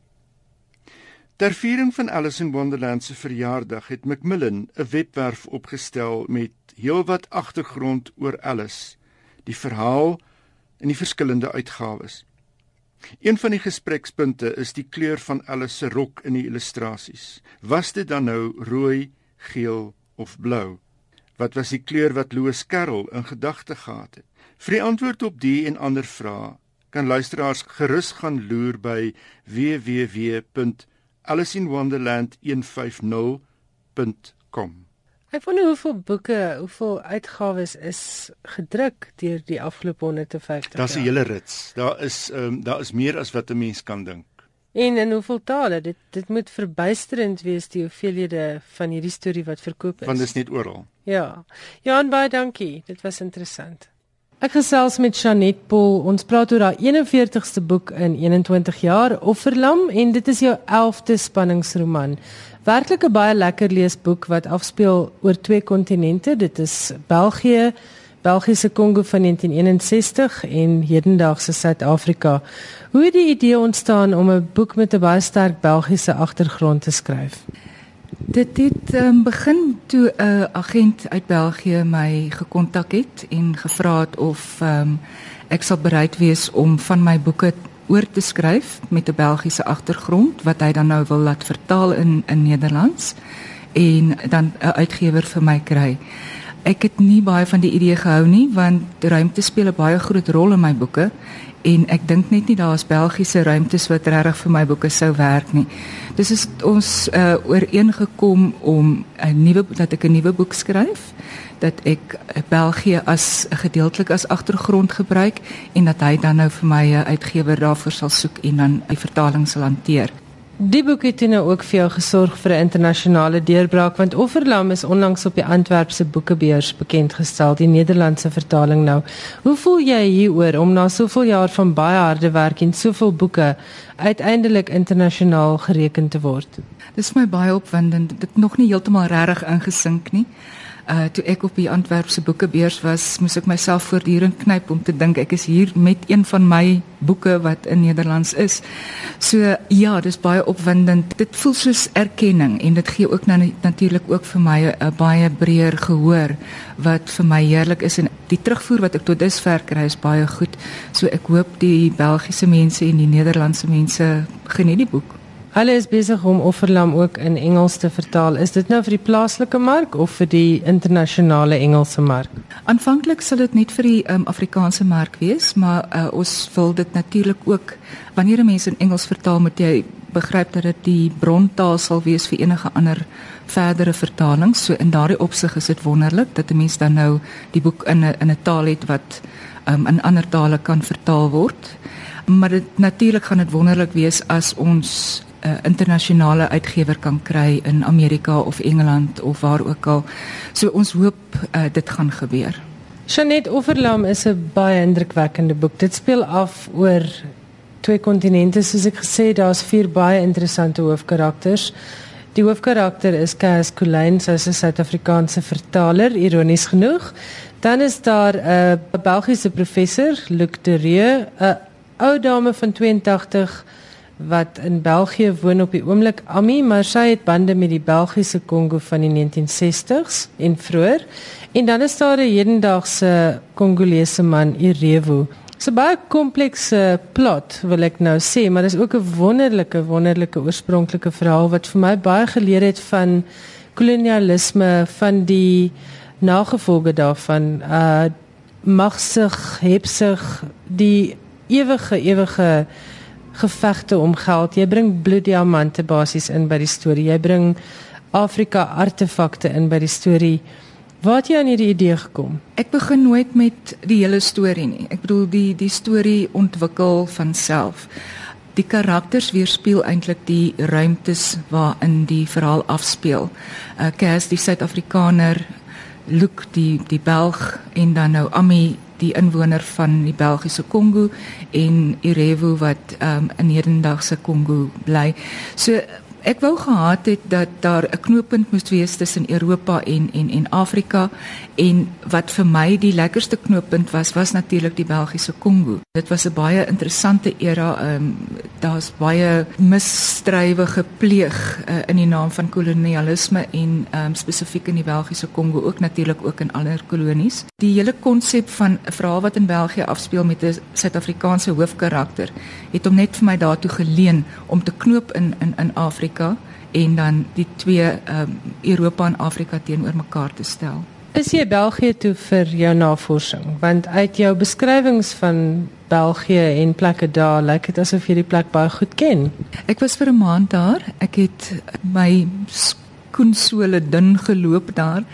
Ter viering van Alice in Wonderland se verjaardag het Macmillan 'n webwerf opgestel met heelwat agtergrond oor Alice, die verhaal en die verskillende uitgawes. Een van die gesprekspunte is die kleur van Alice se rok in die illustrasies. Was dit dan nou rooi, geel of blou? Wat was die kleur wat Louis Carroll in gedagte gehad het? Vir die antwoord op die en ander vrae kan luisteraars gerus gaan loer by www.aliceinwonderland150.com. Ek wonder hoeveel boeke, hoeveel uitgawes is gedruk deur die afgelope 150 jaar. Daar's 'n hele rits. Daar is ehm um, daar is meer as wat 'n mens kan dink. En in hoeveel tale? Dit dit moet verbuisterend wees die hoeveelhede van hierdie storie wat verkoop is. Want dit is net oral. Ja. Johan baie dankie. Dit was interessant. Ek gesels met Janet Paul. Ons praat oor haar 41ste boek in 21 jaar, Offerlam, en dit is jou 11de spanningsroman. Werklik 'n baie lekker leesboek wat afspeel oor twee kontinente. Dit is België, Belgiese Kongo van 1961 en hedendaagse Suid-Afrika. Hoe het die idee ontstaan om 'n boek met 'n baie sterk Belgiese agtergrond te skryf? Dit het um, begin toe 'n agent uit België my gekontak het en gevra het of um, ek sal bereid wees om van my boeke oor te skryf met 'n Belgiese agtergrond wat hy dan nou wil laat vertaal in in Nederlands en dan 'n uitgewer vir my kry ek het nie baie van die idee gehou nie want ruimte speel 'n baie groot rol in my boeke en ek dink net nie daar is Belgiese ruimtes wat regtig vir my boeke sou werk nie. Dis is ons uh, ooreengekom om 'n nuwe dat ek 'n nuwe boek skryf dat ek België as gedeeltelik as agtergrond gebruik en dat hy dan nou vir my 'n uitgewer daarvoor sal soek en dan die vertaling sal hanteer. Die boek het nou ook vir jou gesorg vir 'n internasionale deurbraak want Offerlam is onlangs op die Antwerpse Boekebeurs bekend gestel, die Nederlandse vertaling nou. Hoe voel jy hieroor om na soveel jaar van baie harde werk en soveel boeke uiteindelik internasionaal gereken te word? Dit is my baie opwindend. Dit het nog nie heeltemal regtig ingesink nie uh toe ek op die Antwerpse boekebeurs was, moes ek myself voortdurend knyp om te dink ek is hier met een van my boeke wat in Nederlands is. So ja, dis baie opwindend. Dit voel soos erkenning en dit gee ook nou natuurlik ook vir my 'n baie breër gehoor wat vir my heerlik is en die terugvoer wat ek tot dusver kry is baie goed. So ek hoop die Belgiese mense en die Nederlandse mense geniet die boek. Hulle is besig om Offerlam ook in Engels te vertaal. Is dit nou vir die plaaslike mark of vir die internasionale Engelse mark? Aanvanklik sal dit net vir die um, Afrikaanse mark wees, maar uh, ons wil dit natuurlik ook wanneer 'n mens in Engels vertaal, moet jy begryp dat dit die brontaal sal wees vir enige ander verdere vertaling. So in daardie opsig is dit wonderlik dat 'n mens dan nou die boek in 'n in 'n taal het wat um, in ander tale kan vertaal word. Maar dit natuurlik gaan dit wonderlik wees as ons 'n uh, internasionale uitgewer kan kry in Amerika of Engeland of waar ook al. So ons hoop uh, dit gaan gebeur. Janet Offerlam is 'n baie indrukwekkende boek. Dit speel af oor twee kontinente soos ek gesê daar's vier baie interessante hoofkarakters. Die hoofkarakter is Cas Coulain, sy is 'n Suid-Afrikaanse vertaler, ironies genoeg. Dan is daar 'n uh, Belgiese professor, Luc Dereux, 'n ou dame van 82 wat in België woon op die oomblik Ami, maar sy het bande met die Belgiese Kongo van die 1960s en vroeër. En dan is daar 'n hedendaagse Kongolese man, Irevo. So baie komplekse plot wil ek nou sê, maar dis ook 'n wonderlike wonderlike oorspronklike verhaal wat vir my baie geleer het van kolonialisme, van die nagevolge daarvan, uh magsig, hebsig, die ewige ewige gevegte om geld. Jy bring bloeddiamante basies in by die storie. Jy bring Afrika artefakte in by die storie. Waar het jy aan hierdie idee gekom? Ek begin nooit met die hele storie nie. Ek bedoel die die storie ontwikkel van self. Die karakters weerspieël eintlik die ruimtes waarin die verhaal afspeel. Uh Cas die Suid-Afrikaner, Luke die die Belg en dan nou Ami die inwoner van die Belgiese Kongo en Irevo wat um, in hedendaagse Kongo bly. So ek wou gehad het dat daar 'n knooppunt moes wees tussen Europa en en en Afrika en wat vir my die lekkerste knooppunt was was natuurlik die Belgiese Kongo. Dit was 'n baie interessante era. Ehm um, daar's baie misdrywe gepleeg uh, in die naam van kolonialisme en ehm um, spesifiek in die Belgiese Kongo ook natuurlik ook in ander kolonies. Die hele konsep van 'n verhaal wat in België afspeel met 'n Suid-Afrikaanse hoofkarakter het hom net vir my daartoe geleen om te knoop in in in Afrika en dan die twee ehm um, Europa en Afrika teenoor mekaar te stel. Is jy België toe vir jou navorsing? Want uit jou beskrywings van België en plekke daar, lyk dit asof jy die plek baie goed ken. Ek was vir 'n maand daar. Ek het my skoensole dun geloop daar.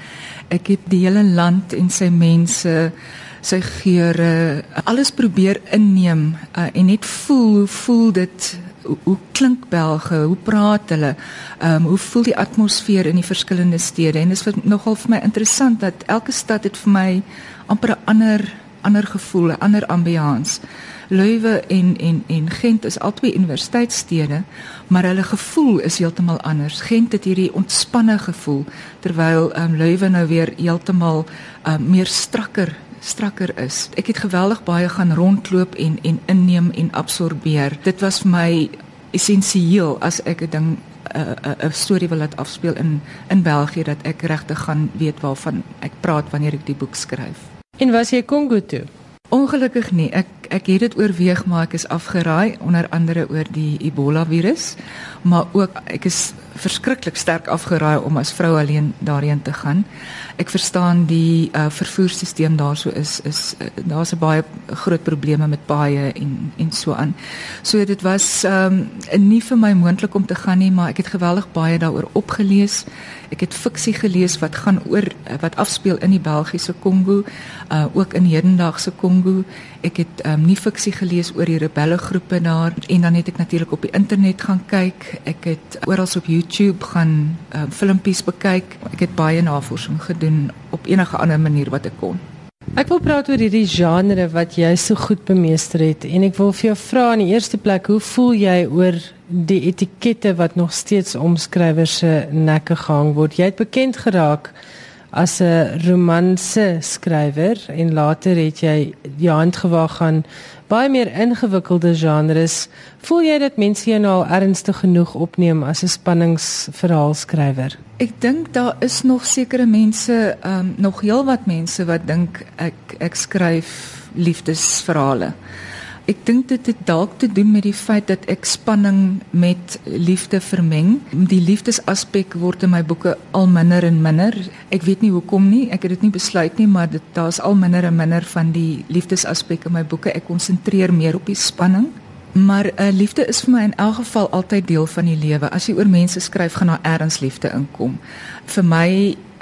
Ek het die hele land en sy mense sy geure alles probeer inneem uh, en net voel voel dit hoe, hoe klink Belge, hoe praat hulle, ehm um, hoe voel die atmosfeer in die verskillende stede en dit is nogal vir my interessant dat elke stad het vir my amper 'n ander ander gevoel, 'n ander ambiance. Leuwe en en en Gent is albei universiteitsstede, maar hulle gevoel is heeltemal anders. Gent het hierdie ontspanne gevoel terwyl ehm um, Leuwe nou weer heeltemal ehm um, meer strakker strakker is. Ek het geweldig baie gaan rondloop en en inneem en absorbeer. Dit was vir my essensieel as ek 'n ding 'n 'n storie wil laat afspeel in in België dat ek regtig gaan weet waarvan ek praat wanneer ek die boek skryf. En was jy Kongo toe? Ongelukkig nie. Ek ek het dit oorweeg maar ek is afgeraai onder andere oor die Ebola virus, maar ook ek is verskriklik sterk afgeraai om as vrou alleen daarheen te gaan. Ek verstaan die uh, vervoerstelsel daarso is is uh, daar's baie groot probleme met paaie en en so aan. So dit was ehm um, nie vir my moontlik om te gaan nie, maar ek het geweldig baie daaroor opgelees. Ek het fiksie gelees wat gaan oor wat afspeel in die Belgiese Kongo, uh ook in hedendaagse Kongo. Ek het um, nie fiksie gelees oor die rebelle groepe daar en dan het ek natuurlik op die internet gaan kyk. Ek het oral op YouTube gaan um, filmpies bekyk. Ek het baie navorsing gedoen op enige ander manier wat ek kon. Ek wil praat oor hierdie genre wat jy so goed bemeester het en ek wil vir jou vra in die eerste plek, hoe voel jy oor die etikette wat nog steeds omskrywers se nekke gehang word? Jy het bekend geraak as 'n romanse skrywer en later het jy die hand gewaag aan baie meer ingewikkelde genres. Voel jy dat mense jou nou al ernstig genoeg opneem as 'n spanningsverhaalskrywer? Ek dink daar is nog sekere mense, ehm um, nog heelwat mense wat dink ek ek skryf liefdesverhale. Ek dink dit het dalk te doen met die feit dat ek spanning met liefde vermeng. Die liefdesaspek word in my boeke al minder en minder. Ek weet nie hoekom nie. Ek het dit nie besluit nie, maar dit daar's al minder en minder van die liefdesaspek in my boeke. Ek konsentreer meer op die spanning. Maar uh, eh, liefde is vir my in elk geval altyd deel van die lewe. As jy oor mense skryf, gaan daar erns liefde inkom. Vir my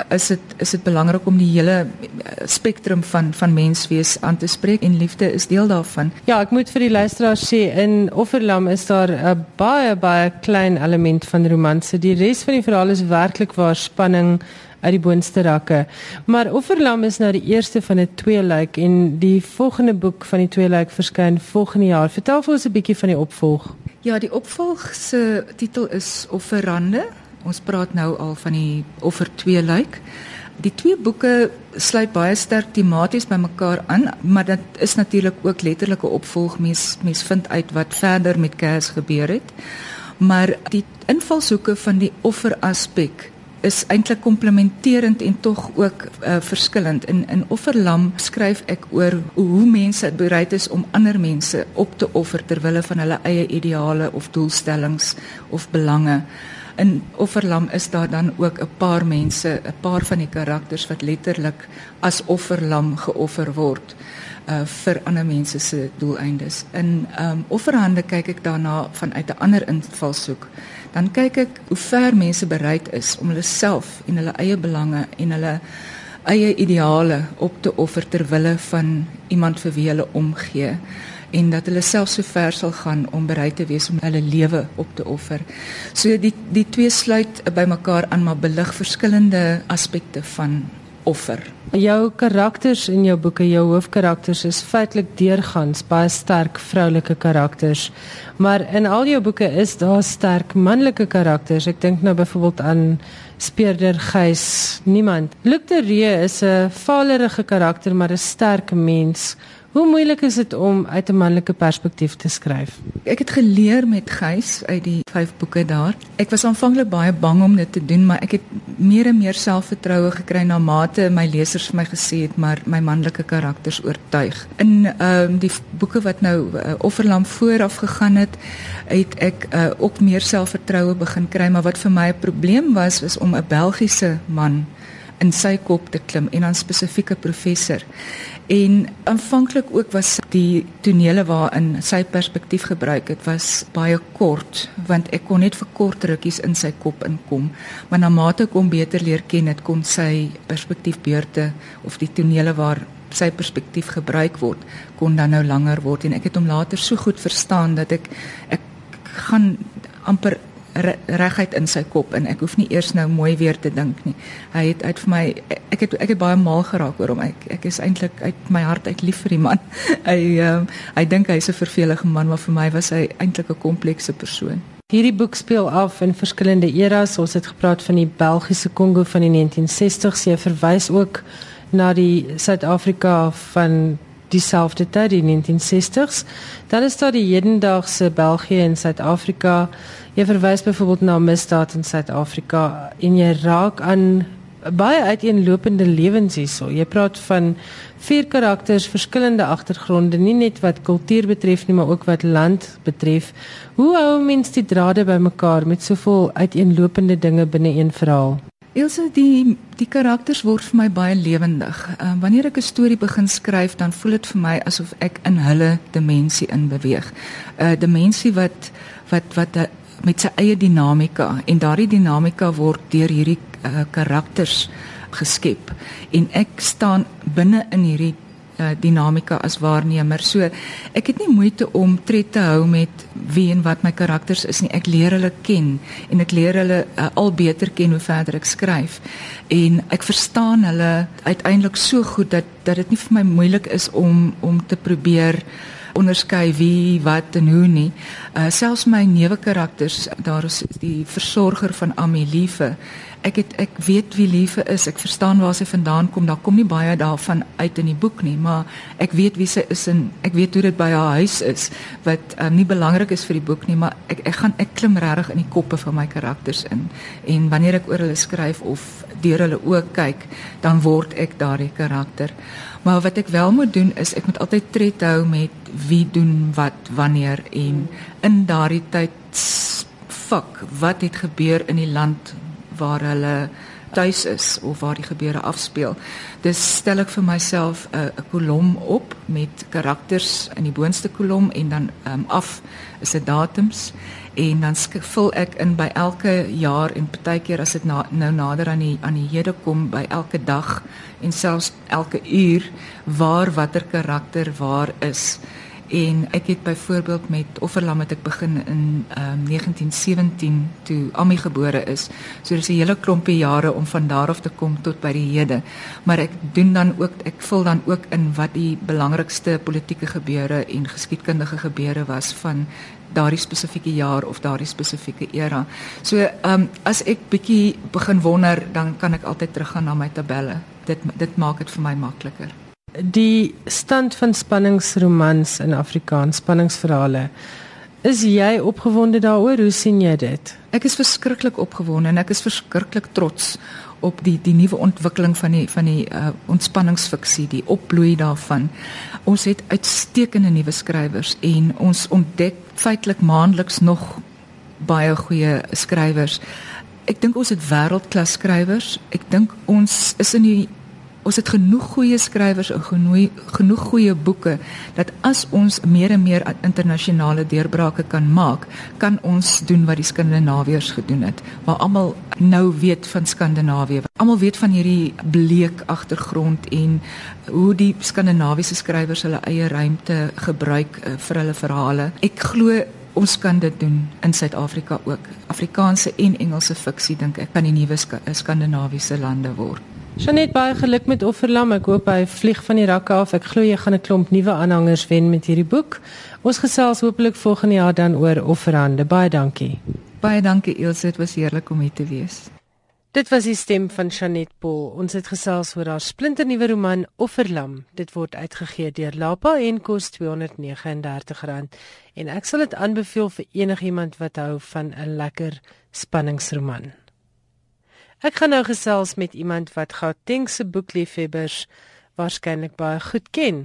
is dit is dit belangrik om die hele eh, spektrum van van menswees aan te spreek en liefde is deel daarvan. Ja, ek moet vir die luisteraars sê in Offerlam is daar 'n baie baie klein element van romanse. Die res van die verhaal is werklik waar spanning uit die boonste rakke. Maar Offerlam is nou die eerste van 'n tweeluik en die volgende boek van die tweeluik verskyn volgende jaar. Vertel vir ons 'n bietjie van die opvolg. Ja, die opvolg se titel is Offerande Ons praat nou al van die offer 2 lyk. Die twee boeke sluit baie sterk tematies by mekaar aan, maar dit is natuurlik ook letterlike opvolg. Mens mens vind uit wat verder met Kers gebeur het. Maar die invalshoeke van die offer aspek is eintlik komplementerend en tog ook uh, verskillend. In in Offerlam skryf ek oor hoe mense bereid is om ander mense op te offer ter wille van hulle eie ideale of doelstellings of belange in offerlam is daar dan ook 'n paar mense, 'n paar van die karakters wat letterlik as offerlam geoffer word uh vir ander mense se doeleindes. In um offerhande kyk ek daarna vanuit 'n ander invalshoek. Dan kyk ek hoe ver mense bereid is om hulle self en hulle eie belange en hulle eie ideale op te offer ter wille van iemand vir wie hulle omgee en dat hulle self so ver sal gaan om bereid te wees om hulle lewe op te offer. So die die twee sluit by mekaar aan maar belig verskillende aspekte van offer. Jou karakters in jou boeke, jou hoofkarakters is feitelik deurgangs baie sterk vroulike karakters. Maar in al jou boeke is daar sterk manlike karakters. Ek dink nou byvoorbeeld aan Speurder Gys. Niemand. Luc de Ree is 'n valerige karakter maar 'n sterk mens. Hoe moeilik is dit om uit 'n manlike perspektief te skryf? Ek het geleer met Gys uit die vyf boeke daar. Ek was aanvanklik baie bang om dit te doen, maar ek het meer en meer selfvertroue gekry na mate my lesers vir my gesê het maar my manlike karakters oortuig. In ehm um, die boeke wat nou uh, Offerlam vooraf gegaan het, het ek uh, ook meer selfvertroue begin kry, maar wat vir my 'n probleem was was om 'n Belgiese man in sy kop te klim en dan spesifieke professor. En aanvanklik ook was die tonele waarin sy perspektief gebruik het was baie kort want ek kon net vir kort rukkies in sy kop inkom. Maar na mate ek hom beter leer ken het kon sy perspektiefbeurte of die tonele waar sy perspektief gebruik word kon dan nou langer word en ek het hom later so goed verstaan dat ek ek gaan amper reguit in sy kop en ek hoef nie eers nou mooi weer te dink nie. Hy het uit vir my ek het ek het baie mal geraak oor hom. Ek ek is eintlik uit my hart uit lief vir die man. Hy ehm uh, hy dink hy's 'n vervelige man, maar vir my was hy eintlik 'n komplekse persoon. Hierdie boek speel af in verskillende eras. Ons het gepraat van die Belgiese Kongo van die 1960s. Jy verwys ook na die Suid-Afrika van dieselfde tyd die 1960s. Dan is daar die hedendaagse België en Suid-Afrika. Jy verwys byvoorbeeld na misdaad in Suid-Afrika en jy raak aan baie uiteenlopende lewens hierso. Jy praat van vier karakters, verskillende agtergronde, nie net wat kultuur betref nie, maar ook wat land betref. Hoe hou mens die drade bymekaar met soveel uiteenlopende dinge binne een verhaal? Ilse die die karakters word vir my baie lewendig. Uh, wanneer ek 'n storie begin skryf, dan voel dit vir my asof ek in hulle dimensie inbeweeg. 'n uh, Dimensie wat wat wat uh, met sy eie dinamika en daardie dinamika word deur hierdie uh, karakters geskep en ek staan binne in hierdie uh, dinamika as waarnemer. So ek het nie moeite om tred te hou met wie en wat my karakters is nie. Ek leer hulle ken en ek leer hulle uh, al beter ken hoe verder ek skryf. En ek verstaan hulle uiteindelik so goed dat dat dit nie vir my moeilik is om om te probeer onderskei wie wat en hoe nie. Uh selfs my neuwe karakters, daar is die versorger van Amelieve ek het ek weet wie Liewe is. Ek verstaan waar sy vandaan kom. Daar kom nie baie daarvan uit in die boek nie, maar ek weet wie sy is en ek weet hoe dit by haar huis is wat um, nie belangrik is vir die boek nie, maar ek ek gaan ek klim regtig in die koppe van my karakters in. En wanneer ek oor hulle skryf of deur hulle oë kyk, dan word ek daardie karakter. Maar wat ek wel moet doen is ek moet altyd tred hou met wie doen wat wanneer en in daardie tyd fuck wat het gebeur in die land waar hulle tuis is of waar die gebeure afspeel. Dis stel ek vir myself 'n 'n kolom op met karakters in die boonste kolom en dan um, af is dit datums en dan vul ek in by elke jaar en partykeer as dit na, nou nader aan die aan die hede kom by elke dag en selfs elke uur waar watter karakter waar is en ek het byvoorbeeld met Offerlam het ek begin in um, 1917 toe Ami gebore is. So dis 'n hele klompie jare om van daar af te kom tot by die hede. Maar ek doen dan ook ek vul dan ook in wat die belangrikste politieke gebeure en geskiedkundige gebeure was van daardie spesifieke jaar of daardie spesifieke era. So ehm um, as ek bietjie begin wonder, dan kan ek altyd teruggaan na my tabelle. Dit dit maak dit vir my makliker die stand van spanningsromans in Afrikaans spanningsverhale. Is jy opgewonde daaroor? Hoe sien jy dit? Ek is verskriklik opgewonde en ek is verskriklik trots op die die nuwe ontwikkeling van die van die uh, ontspanningsfiksie, die opbloei daarvan. Ons het uitstekende nuwe skrywers en ons ontdek feitelik maandeliks nog baie goeie skrywers. Ek dink ons het wêreldklas skrywers. Ek dink ons is in die ons het genoeg goeie skrywers en genoeg genoeg goeie boeke dat as ons meer en meer internasionale deurbrake kan maak, kan ons doen wat die Skandinawiërs gedoen het, waar almal nou weet van Skandinawië. Almal weet van hierdie bleek agtergrond en hoe die Skandinawiese skrywers hulle eie ruimte gebruik uh, vir hulle verhale. Ek glo ons kan dit doen in Suid-Afrika ook. Afrikaanse en Engelse fiksie dink ek kan die nuwe Skandinawiese lande word. Janet baie geluk met Offerlam. Ek hoop hy vlieg van die rakke af. Ek glo jy gaan 'n klomp nuwe aanhangers wen met hierdie boek. Ons gesels hopelik volgende jaar dan oor Offerhande. Baie dankie. Baie dankie Elsje, dit was heerlik om hier te wees. Dit was die stem van Janet Paul. Ons het gesels oor haar splinternuwe roman Offerlam. Dit word uitgegee deur Lapa en kos R239 en ek sal dit aanbeveel vir enigiemand wat hou van 'n lekker spanningsroman. Ek gaan nou gesels met iemand wat Gautengse boekliefhebbers waarskynlik baie goed ken.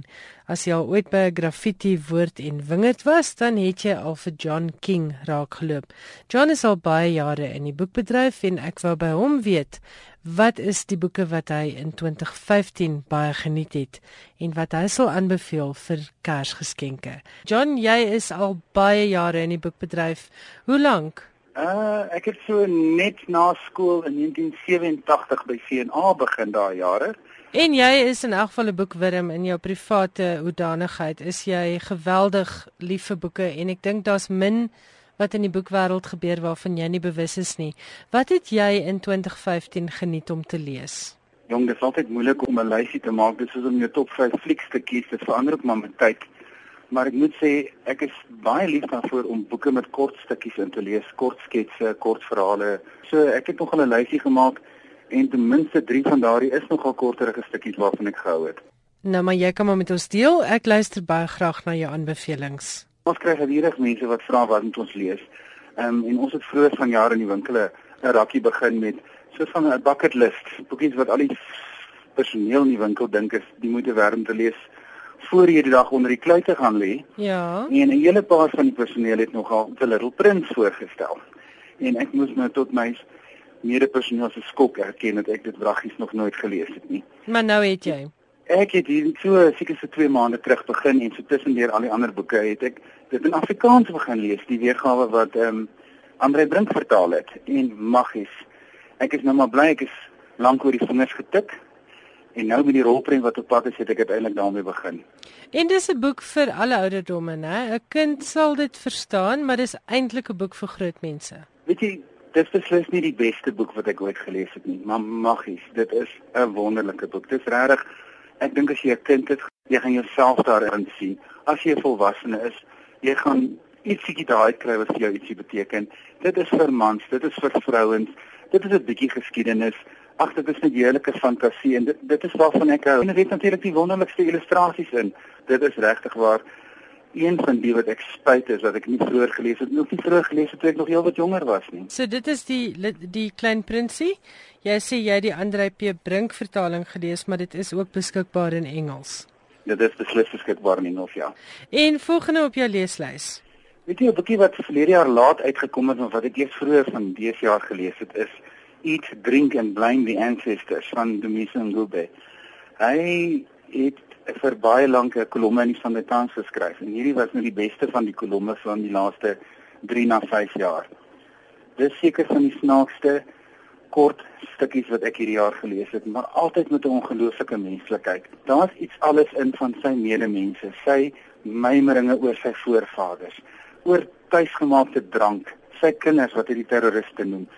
As jy al ooit by 'n graffiti woord en wingerd was, dan het jy al vir John King raakgeloop. John is al baie jare in die boekbedryf en ek wou by hom weet wat is die boeke wat hy in 2015 baie geniet het en wat hy sal aanbeveel vir Kersgeskenke. John, jy is al baie jare in die boekbedryf. Hoe lank? Uh ek het so net na skool in 1987 by CNA begin daai jare. En jy is in elk geval 'n boekwurm in jou private hoedanigheid. Is jy geweldig lief vir boeke en ek dink daar's min wat in die boekwêreld gebeur waarvan jy nie bewus is nie. Wat het jy in 2015 geniet om te lees? Jong, dit is altyd moeilik om 'n lysie te maak. Dit is soos om jou top 5 flieks te kies. Dit verander ook maar met tyd maar ek moet sê ek is baie lief daarvoor om boeke met kort stukkies in te lees, kort sketse, kort verhale. So ek het nog 'n lysie gemaak en ten minste 3 van daardie is nogal korterige stukkies waarvan ek gehou het. Nou maar jy kan maar met ons deel. Ek luister baie graag na jou aanbevelings. Ons kry gedurig mense wat vra wat moet ons lees. Ehm um, en ons het vroeër van jare in die winkele 'n rakkie begin met so van 'n bucket list, boekies wat al die personeel in die winkel dink is die moeite werd om te lees voor hierdie dag onder die kluite gaan lê. Ja. En 'n hele paar van die personeel het nogal The Little Prince voorgestel. En ek moes nou tot my mede-personeel se skok erken dat ek dit wraggies nog nooit gelees het nie. Maar nou het jy. Ek het hier so seker so 2 maande terug begin en so tussendeur al die ander boeke het ek dit in Afrikaans begin lees, die weergawe wat ehm um, Andre Brink vertaal het en maggies. Ek is nou maar bly ek is lank oor die vingers getik En nou met die rolprent wat op pad is, het ek uiteindelik daarmee begin. En dis 'n boek vir alle ouderdomme, né? 'n Kind sal dit verstaan, maar dis eintlik 'n boek vir groot mense. Weet jy, dit is beslis nie die beste boek wat ek ooit gelees het nie, maar maggies. Dit is 'n wonderlike boek. Dit is regtig ek dink as jy 'n kind het, jy gaan jouself daarin sien. As jy 'n volwassene is, jy gaan ietsie daai kry wat vir jou ietsie beteken. Dit is vir mans, dit is vir vrouens. Dit is 'n bietjie geskiedenis. Ag, dit is 'n heerlike fantasie en dit dit is waarvan ek hou. En dit het natuurlik die wonderlikste illustrasies in. Dit is regtig waar een van die wat ek spyt is dat ek nie vroeër gelees het nie. Nog nie vroeër gelees het toe ek nog heel wat jonger was nie. So dit is die die klein prinsie. Jy sê jy het die Andre P Brink vertaling gelees, maar dit is ook beskikbaar in Engels. Ja, dit is beslis beskikbaar in Engels, ja. En volgende op jou leeslys. Weet jy 'n boekie wat verlede jaar laat uitgekom het en wat ek eers vroeër van dese jaar gelees het is Eat, Drink and Blame the Ancestors van Dumisa Ngube. Hy het vir baie lank 'n kolomme in die Sunday Times geskryf en hierdie was nou die beste van die kolomme van die laaste 3 na 5 jaar. Dis seker van die snaakste kort stukkies wat ek hierdie jaar gelees het, maar altyd met 'n ongelooflike menslikheid. Daar's iets alles in van sy medemense, sy mymeringe oor sy voorvaders oor tuisgemaakte drank, sy kinders wat hy die terroriste noem,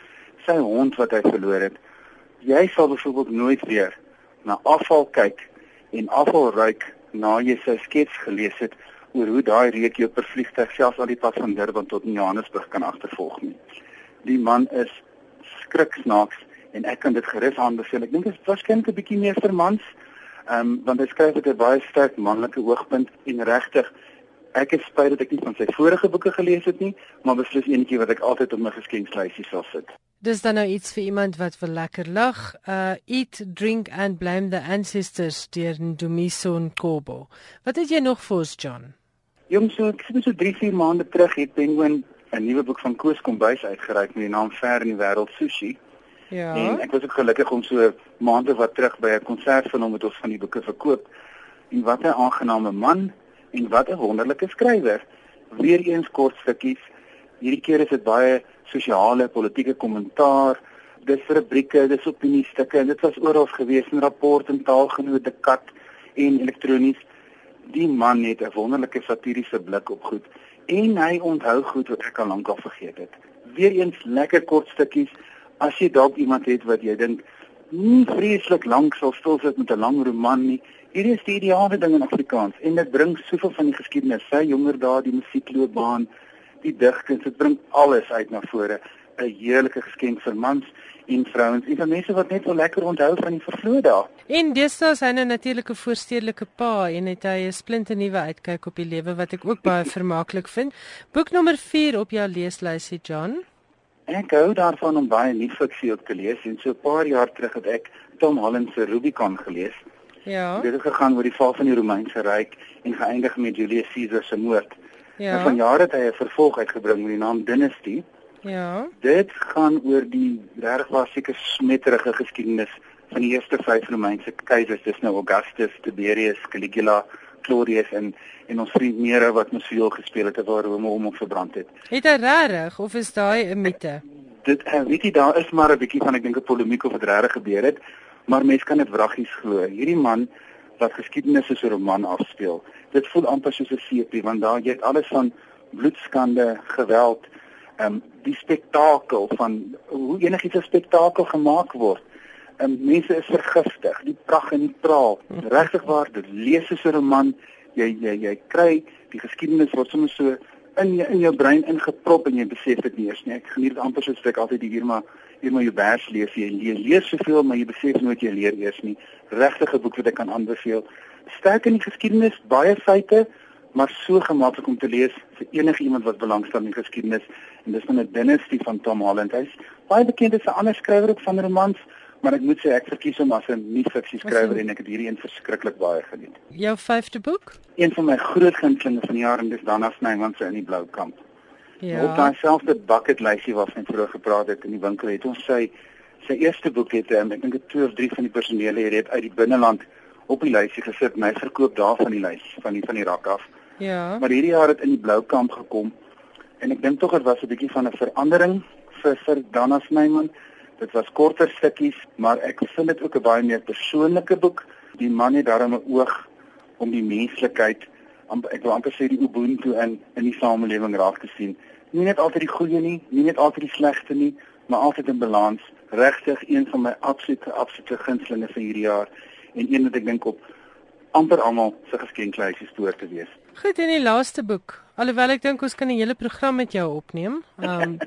sy hond wat hy verloor het. Jy sal byvoorbeeld nooit weer na afval kyk en afval ruik na jy sy skets gelees het oor hoe daai reuk jou per vliegtuig selfs al die pad van Durban tot Johannesburg kan agtervolg nie. Die man is skriksnaaks en ek kan dit gerus aanbeveel. Ek dink dit is waarskynlik 'n bietjie meer vir mans. Ehm um, want hy skryf dit 'n baie sterk manlike oogpunt en regtig Ek het spyt dat ek nie van sy vorige boeke gelees het nie, maar beslis eenetjie wat ek altyd op my geskenklysie sal sit. Dis dan nou iets vir iemand wat wil lekker lag. Uh eat, drink and blame the ancestors deur Ndumiso Nkobo. Wat het jy nog vir ons, John? Jong, so ek sien so 3-4 maande terug het Penguin 'n nuwe boek van Koos Kombuis uitgereik met die naam Ver in die wêreld sushi. Ja. En ek was ook gelukkig om so maande wat terug by 'n konsert van hom met ons van die boeke verkoop. En wat 'n aangename man en wat 'n wonderlike skrywer. Weereens kort stukkies. Hierdie keer is dit baie sosiale, politieke kommentaar. Dis rubrieke, dis opiniestukke en dit was oral gewees in rapport en taalgenote kat en elektronies. Die man het 'n wonderlike satiriese blik op goed en hy onthou goed wat ek al lank al vergeet het. Weereens lekker kort stukkies. As jy dalk iemand het wat jy dink nie vreeslik lank sal stil sit met 'n lang roman nie, Hierdie is die ideale ding in Afrikaans en dit bring soveel van die geskiedenis, sy jonger dae, die musiekloopbaan, die digkuns, dit bring alles uit na vore. 'n Heerlike geskenk vir mans en vrouens en vir mense wat net wel lekker onthou van die vervloë dae. En deesdae is hy 'n natuurlike voorstedelike pa en het hy 'n splinte nuwe uitkyk op die lewe wat ek ook baie vermaaklik vind. Boek nommer 4 op jou leeslysie, John. Ek hou daarvan om baie nuwe fiksie op te lees en so 'n paar jaar terug het ek Tom Holland se Rubicon gelees. Ja. Dit het gegaan oor die val van die Romeinse ryk en geëindig met Julius Caesar se moord. Ja. En van jare het hy 'n vervolg uitgebring met die naam Dynasty. Ja. Dit gaan oor die regwaar seker smetterige geskiedenis van die eerste vyf Romeinse keisers, dis nou Augustus, Tiberius, Caligula, Claudius en en ons vriend Nero wat mos veel gespeel het terwyl Rome hom verbrand het. Het hy regtig of is daai 'n mite? Dit eh, weet jy daar is maar 'n bietjie van ek dink 'n polemiek of dit regtig gebeur het maar mense kan dit wraggies glo. Hierdie man wat geskiedenis is 'n roman afspeel. Dit voel amper soos 'n seepie want daar jy het alles van bloedskande, geweld, ehm um, die spektakel van hoe enigiets 'n spektakel gemaak word. Ehm um, mense is vergiftig, die pragt en die praal. Regtig waar, dit lees as 'n roman. Jy jy jy kry die geskiedenis word sommer so in jou, in jou brein ingeprop en jy besef dit nie eers nie. Ek geniet dit amper soos ek altyd hier maar hier maar jou vers lees. Jy leer, leer soveel, maar jy besef nooit jy leer eers nie. Regtig 'n boek wat ek kan aanbeveel. Sterk in die geskiedenis, baie feite, maar so gemaklik om te lees vir enige iemand wat belangstel in geskiedenis. En dis van 'n dynasty van Tom Holland. Hy's baie bekend as 'n ander skrywer ook van romans maar ek moet sê ek verkies hom as 'n nie-fiksie skrywer en ek het hierdie een verskriklik baie geniet. Jou vyfde boek? Een van my groot gunstelinge van die jaar en dis Dana Snyman se In die Blou Kamp. Ja. Op daai selfde bucket lysie waarvan ek vroeër gepraat het in die winkel het ons sy sy eerste boek het um, ek dink dit twee of drie van die personele het uit die binneland op die lysie gesit en hy verkoop daar van die lys van die van die rak af. Ja. Maar hierdie jaar het in die Blou Kamp gekom en ek dink tog dit was 'n bietjie van 'n verandering vir vir Dana Snyman Dit was korter stukkies, maar ek vind dit ook 'n baie meer persoonlike boek. Die man het daarom 'n oog om die menslikheid, ek wil amper sê die ubuntu in in die samelewing raak te sien. Nie net altyd die goeie nie, nie net altyd die slegte nie, maar altyd in balans. Regtig een van my absolute absolute gunstelinge vir hierdie jaar en een wat ek dink op amper almal se geskenklysies toe te wees. Goed, en die laaste boek. Alhoewel ek dink ons kan 'n hele program met jou opneem. Um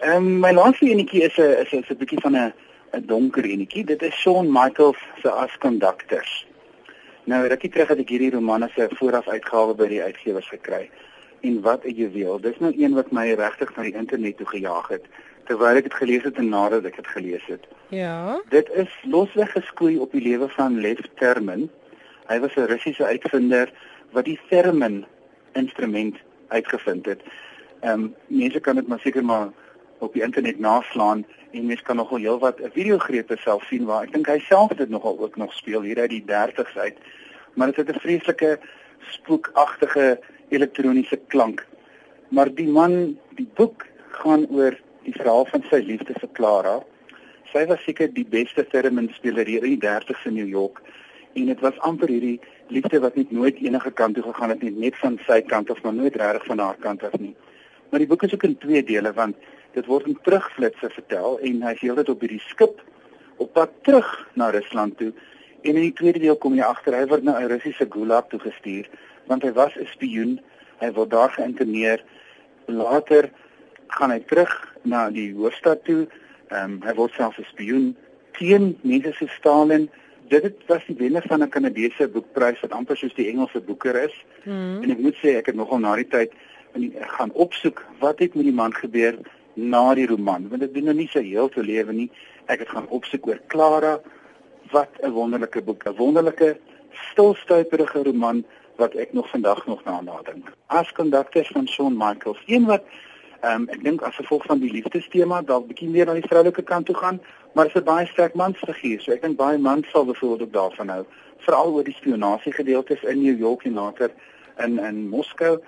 Ehm um, my laaste enetjie is 'n is 'n 'n bietjie van 'n 'n donker enetjie. Dit is Shawn Michaels se As Conductors. Nou, rukkie terug het ek hierdie roman as 'n vooraf uitgawe by die uitgewers gekry. En wat 'n juweel. Dis nou een wat my regtig na die internet toe gejaag het terwyl ek dit gelees het en nadat ek dit gelees het. Ja. Dit is losweg geskoei op die lewe van Lev Termin. Hy was 'n Russiese uitvinder wat die Theremin instrument uitgevind het. Ehm um, mense kan dit maar seker maar op die internet naslaan en mens kan nogal heelwat 'n videogrepe self sien waar ek dink hy self dit nogal ook nog speel hier uit die 30s uit. Maar dit het 'n vreeslike spookagtige elektroniese klank. Maar die man, die boek gaan oor die verhaal van sy liefde vir Clara. Sy was seker die beste theremin speler hier in die 30s in New York en dit was amper hierdie liefde wat net nooit enige kant toe gegaan het nie, net van sy kant of maar nooit regtig van haar kant af nie. Maar die boek is ook in twee dele want dit word in terugflitsse vertel en hy sê dit op hierdie skip op pad terug na Rusland toe en in die tweede deel kom jy agter hy word na 'n Russiese gulag toe gestuur want hy was 'n spioen. Hy word daar geïnterneer. Later gaan hy terug na die hoofstad toe. Ehm um, hy word self 'n spioen teen mense se Stalin. Dit het was die wenner van 'n Kanadese boekprys wat amper soos die Engelse boeker is. Mm. en ek moet sê ek het nogal na die tyd gaan opsoek wat het met die man gebeur na die roman. Want dit doen nou nie sy heel te lewe nie. Ek het gaan opsoek oor Clara wat 'n wonderlike boek 'n wonderlike stilstuiperige roman wat ek nog vandag nog na nadink as kondukteur van Shawn Michaels een wat um, ek dink as gevolg van die liefdestema dalk bietjie meer aan die vroulike kant toe gaan maar is 'n baie sterk mansfiguur so ek dink baie mans sal byvoorbeeld ook daarvan hou veral oor die spionasie gedeeltes in New York en later in in Moskou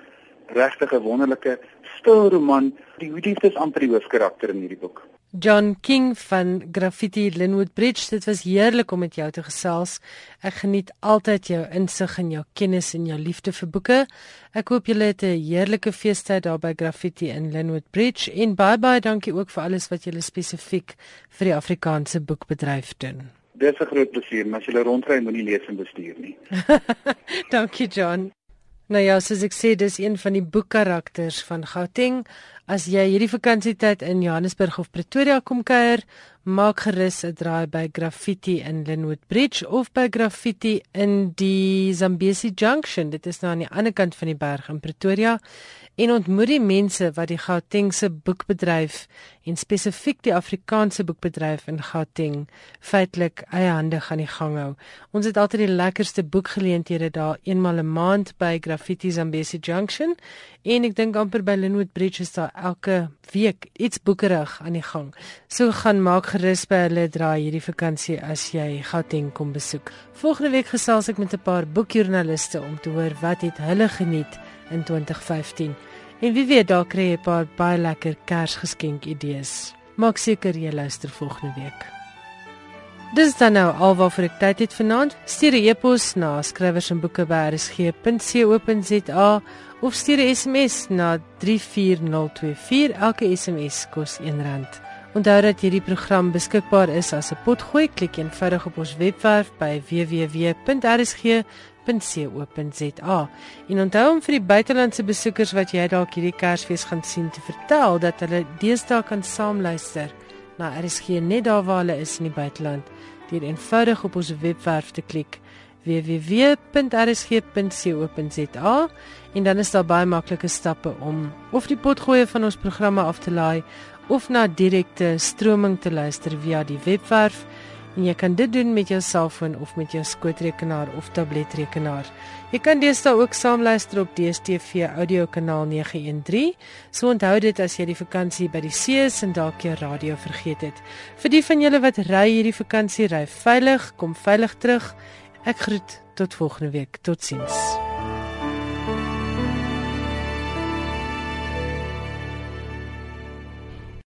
regtig 'n wonderlike stil roman. Die liefde is amper die hoofkarakter in hierdie boek. John King van Graffiti Linwood Bridge, dit was heerlik om met jou te gesels. Ek geniet altyd jou insig en jou kennis en jou liefde vir boeke. Ek hoop julle het 'n heerlike feestyd daar by Graffiti in Linwood Bridge en baie baie dankie ook vir alles wat julle spesifiek vir die Afrikaanse boekbedryf doen. Dis 'n groot plesier, maar as jy rondry moenie lees en bestuur nie. dankie John. Nou ja, soos ek sê, dis een van die boekkarakters van Gauteng. As jy hierdie vakansietyd in Johannesburg of Pretoria kom kuier, maak gerus 'n draai by Graffiti in Linwood Bridge of by Graffiti in die Zambesi Junction. Dit is nou aan die ander kant van die berg in Pretoria en ontmoet die mense wat die Gautengse boekbedryf en spesifiek die Afrikaanse boekbedryf in Gauteng feitelik eie hande gaan die gang hou. Ons het altyd die lekkerste boekgeleenthede daar eenmal 'n maand by Graffiti Zambesi Junction en ek dink amper by Linwood Bridge is daar elke week iets boekerig aan die gang. So gaan maak gerus by hulle draai hierdie vakansie as jy Gauteng kom besoek. Volgende week gesels ek met 'n paar boekjoernaliste om te hoor wat het hulle geniet in 2015. En wie weet dalk kry jy 'n paar baie lekker Kersgeskenk idees. Maak seker jy luister volgende week. Dis dan nou alwaar vir ek tyd het vanaand. Stuur 'n e-pos na skrywers of stuur 'n SMS na 34024. Elke SMS kos R1. Onthou dat hierdie program beskikbaar is as 'n potgooi. Klik eenvoudig op ons webwerf by www.rsg www.rsg.co.za. En onthou om vir die buitelandse besoekers wat jy dalk hierdie Kersfees gaan sien te vertel dat hulle deesdae kan saamluister na RSG net daar waar hulle is in die buiteland deur eenvoudig op ons webwerf te klik www.rsg.co.za en dan is daar baie maklike stappe om of die potgoeie van ons programme af te laai of na direkte stroming te luister via die webwerf En jy kan dit doen met jou selfoon of met jou skootrekenaar of tabletrekenaar. Jy kan deesdae ook saamluister op DStv audio kanaal 913. So onthou dit as jy die vakansie by die see is en dalk jou radio vergeet het. Vir die van julle wat ry hierdie vakansie, ry veilig, kom veilig terug. Ek groet tot volgende week. Totsiens.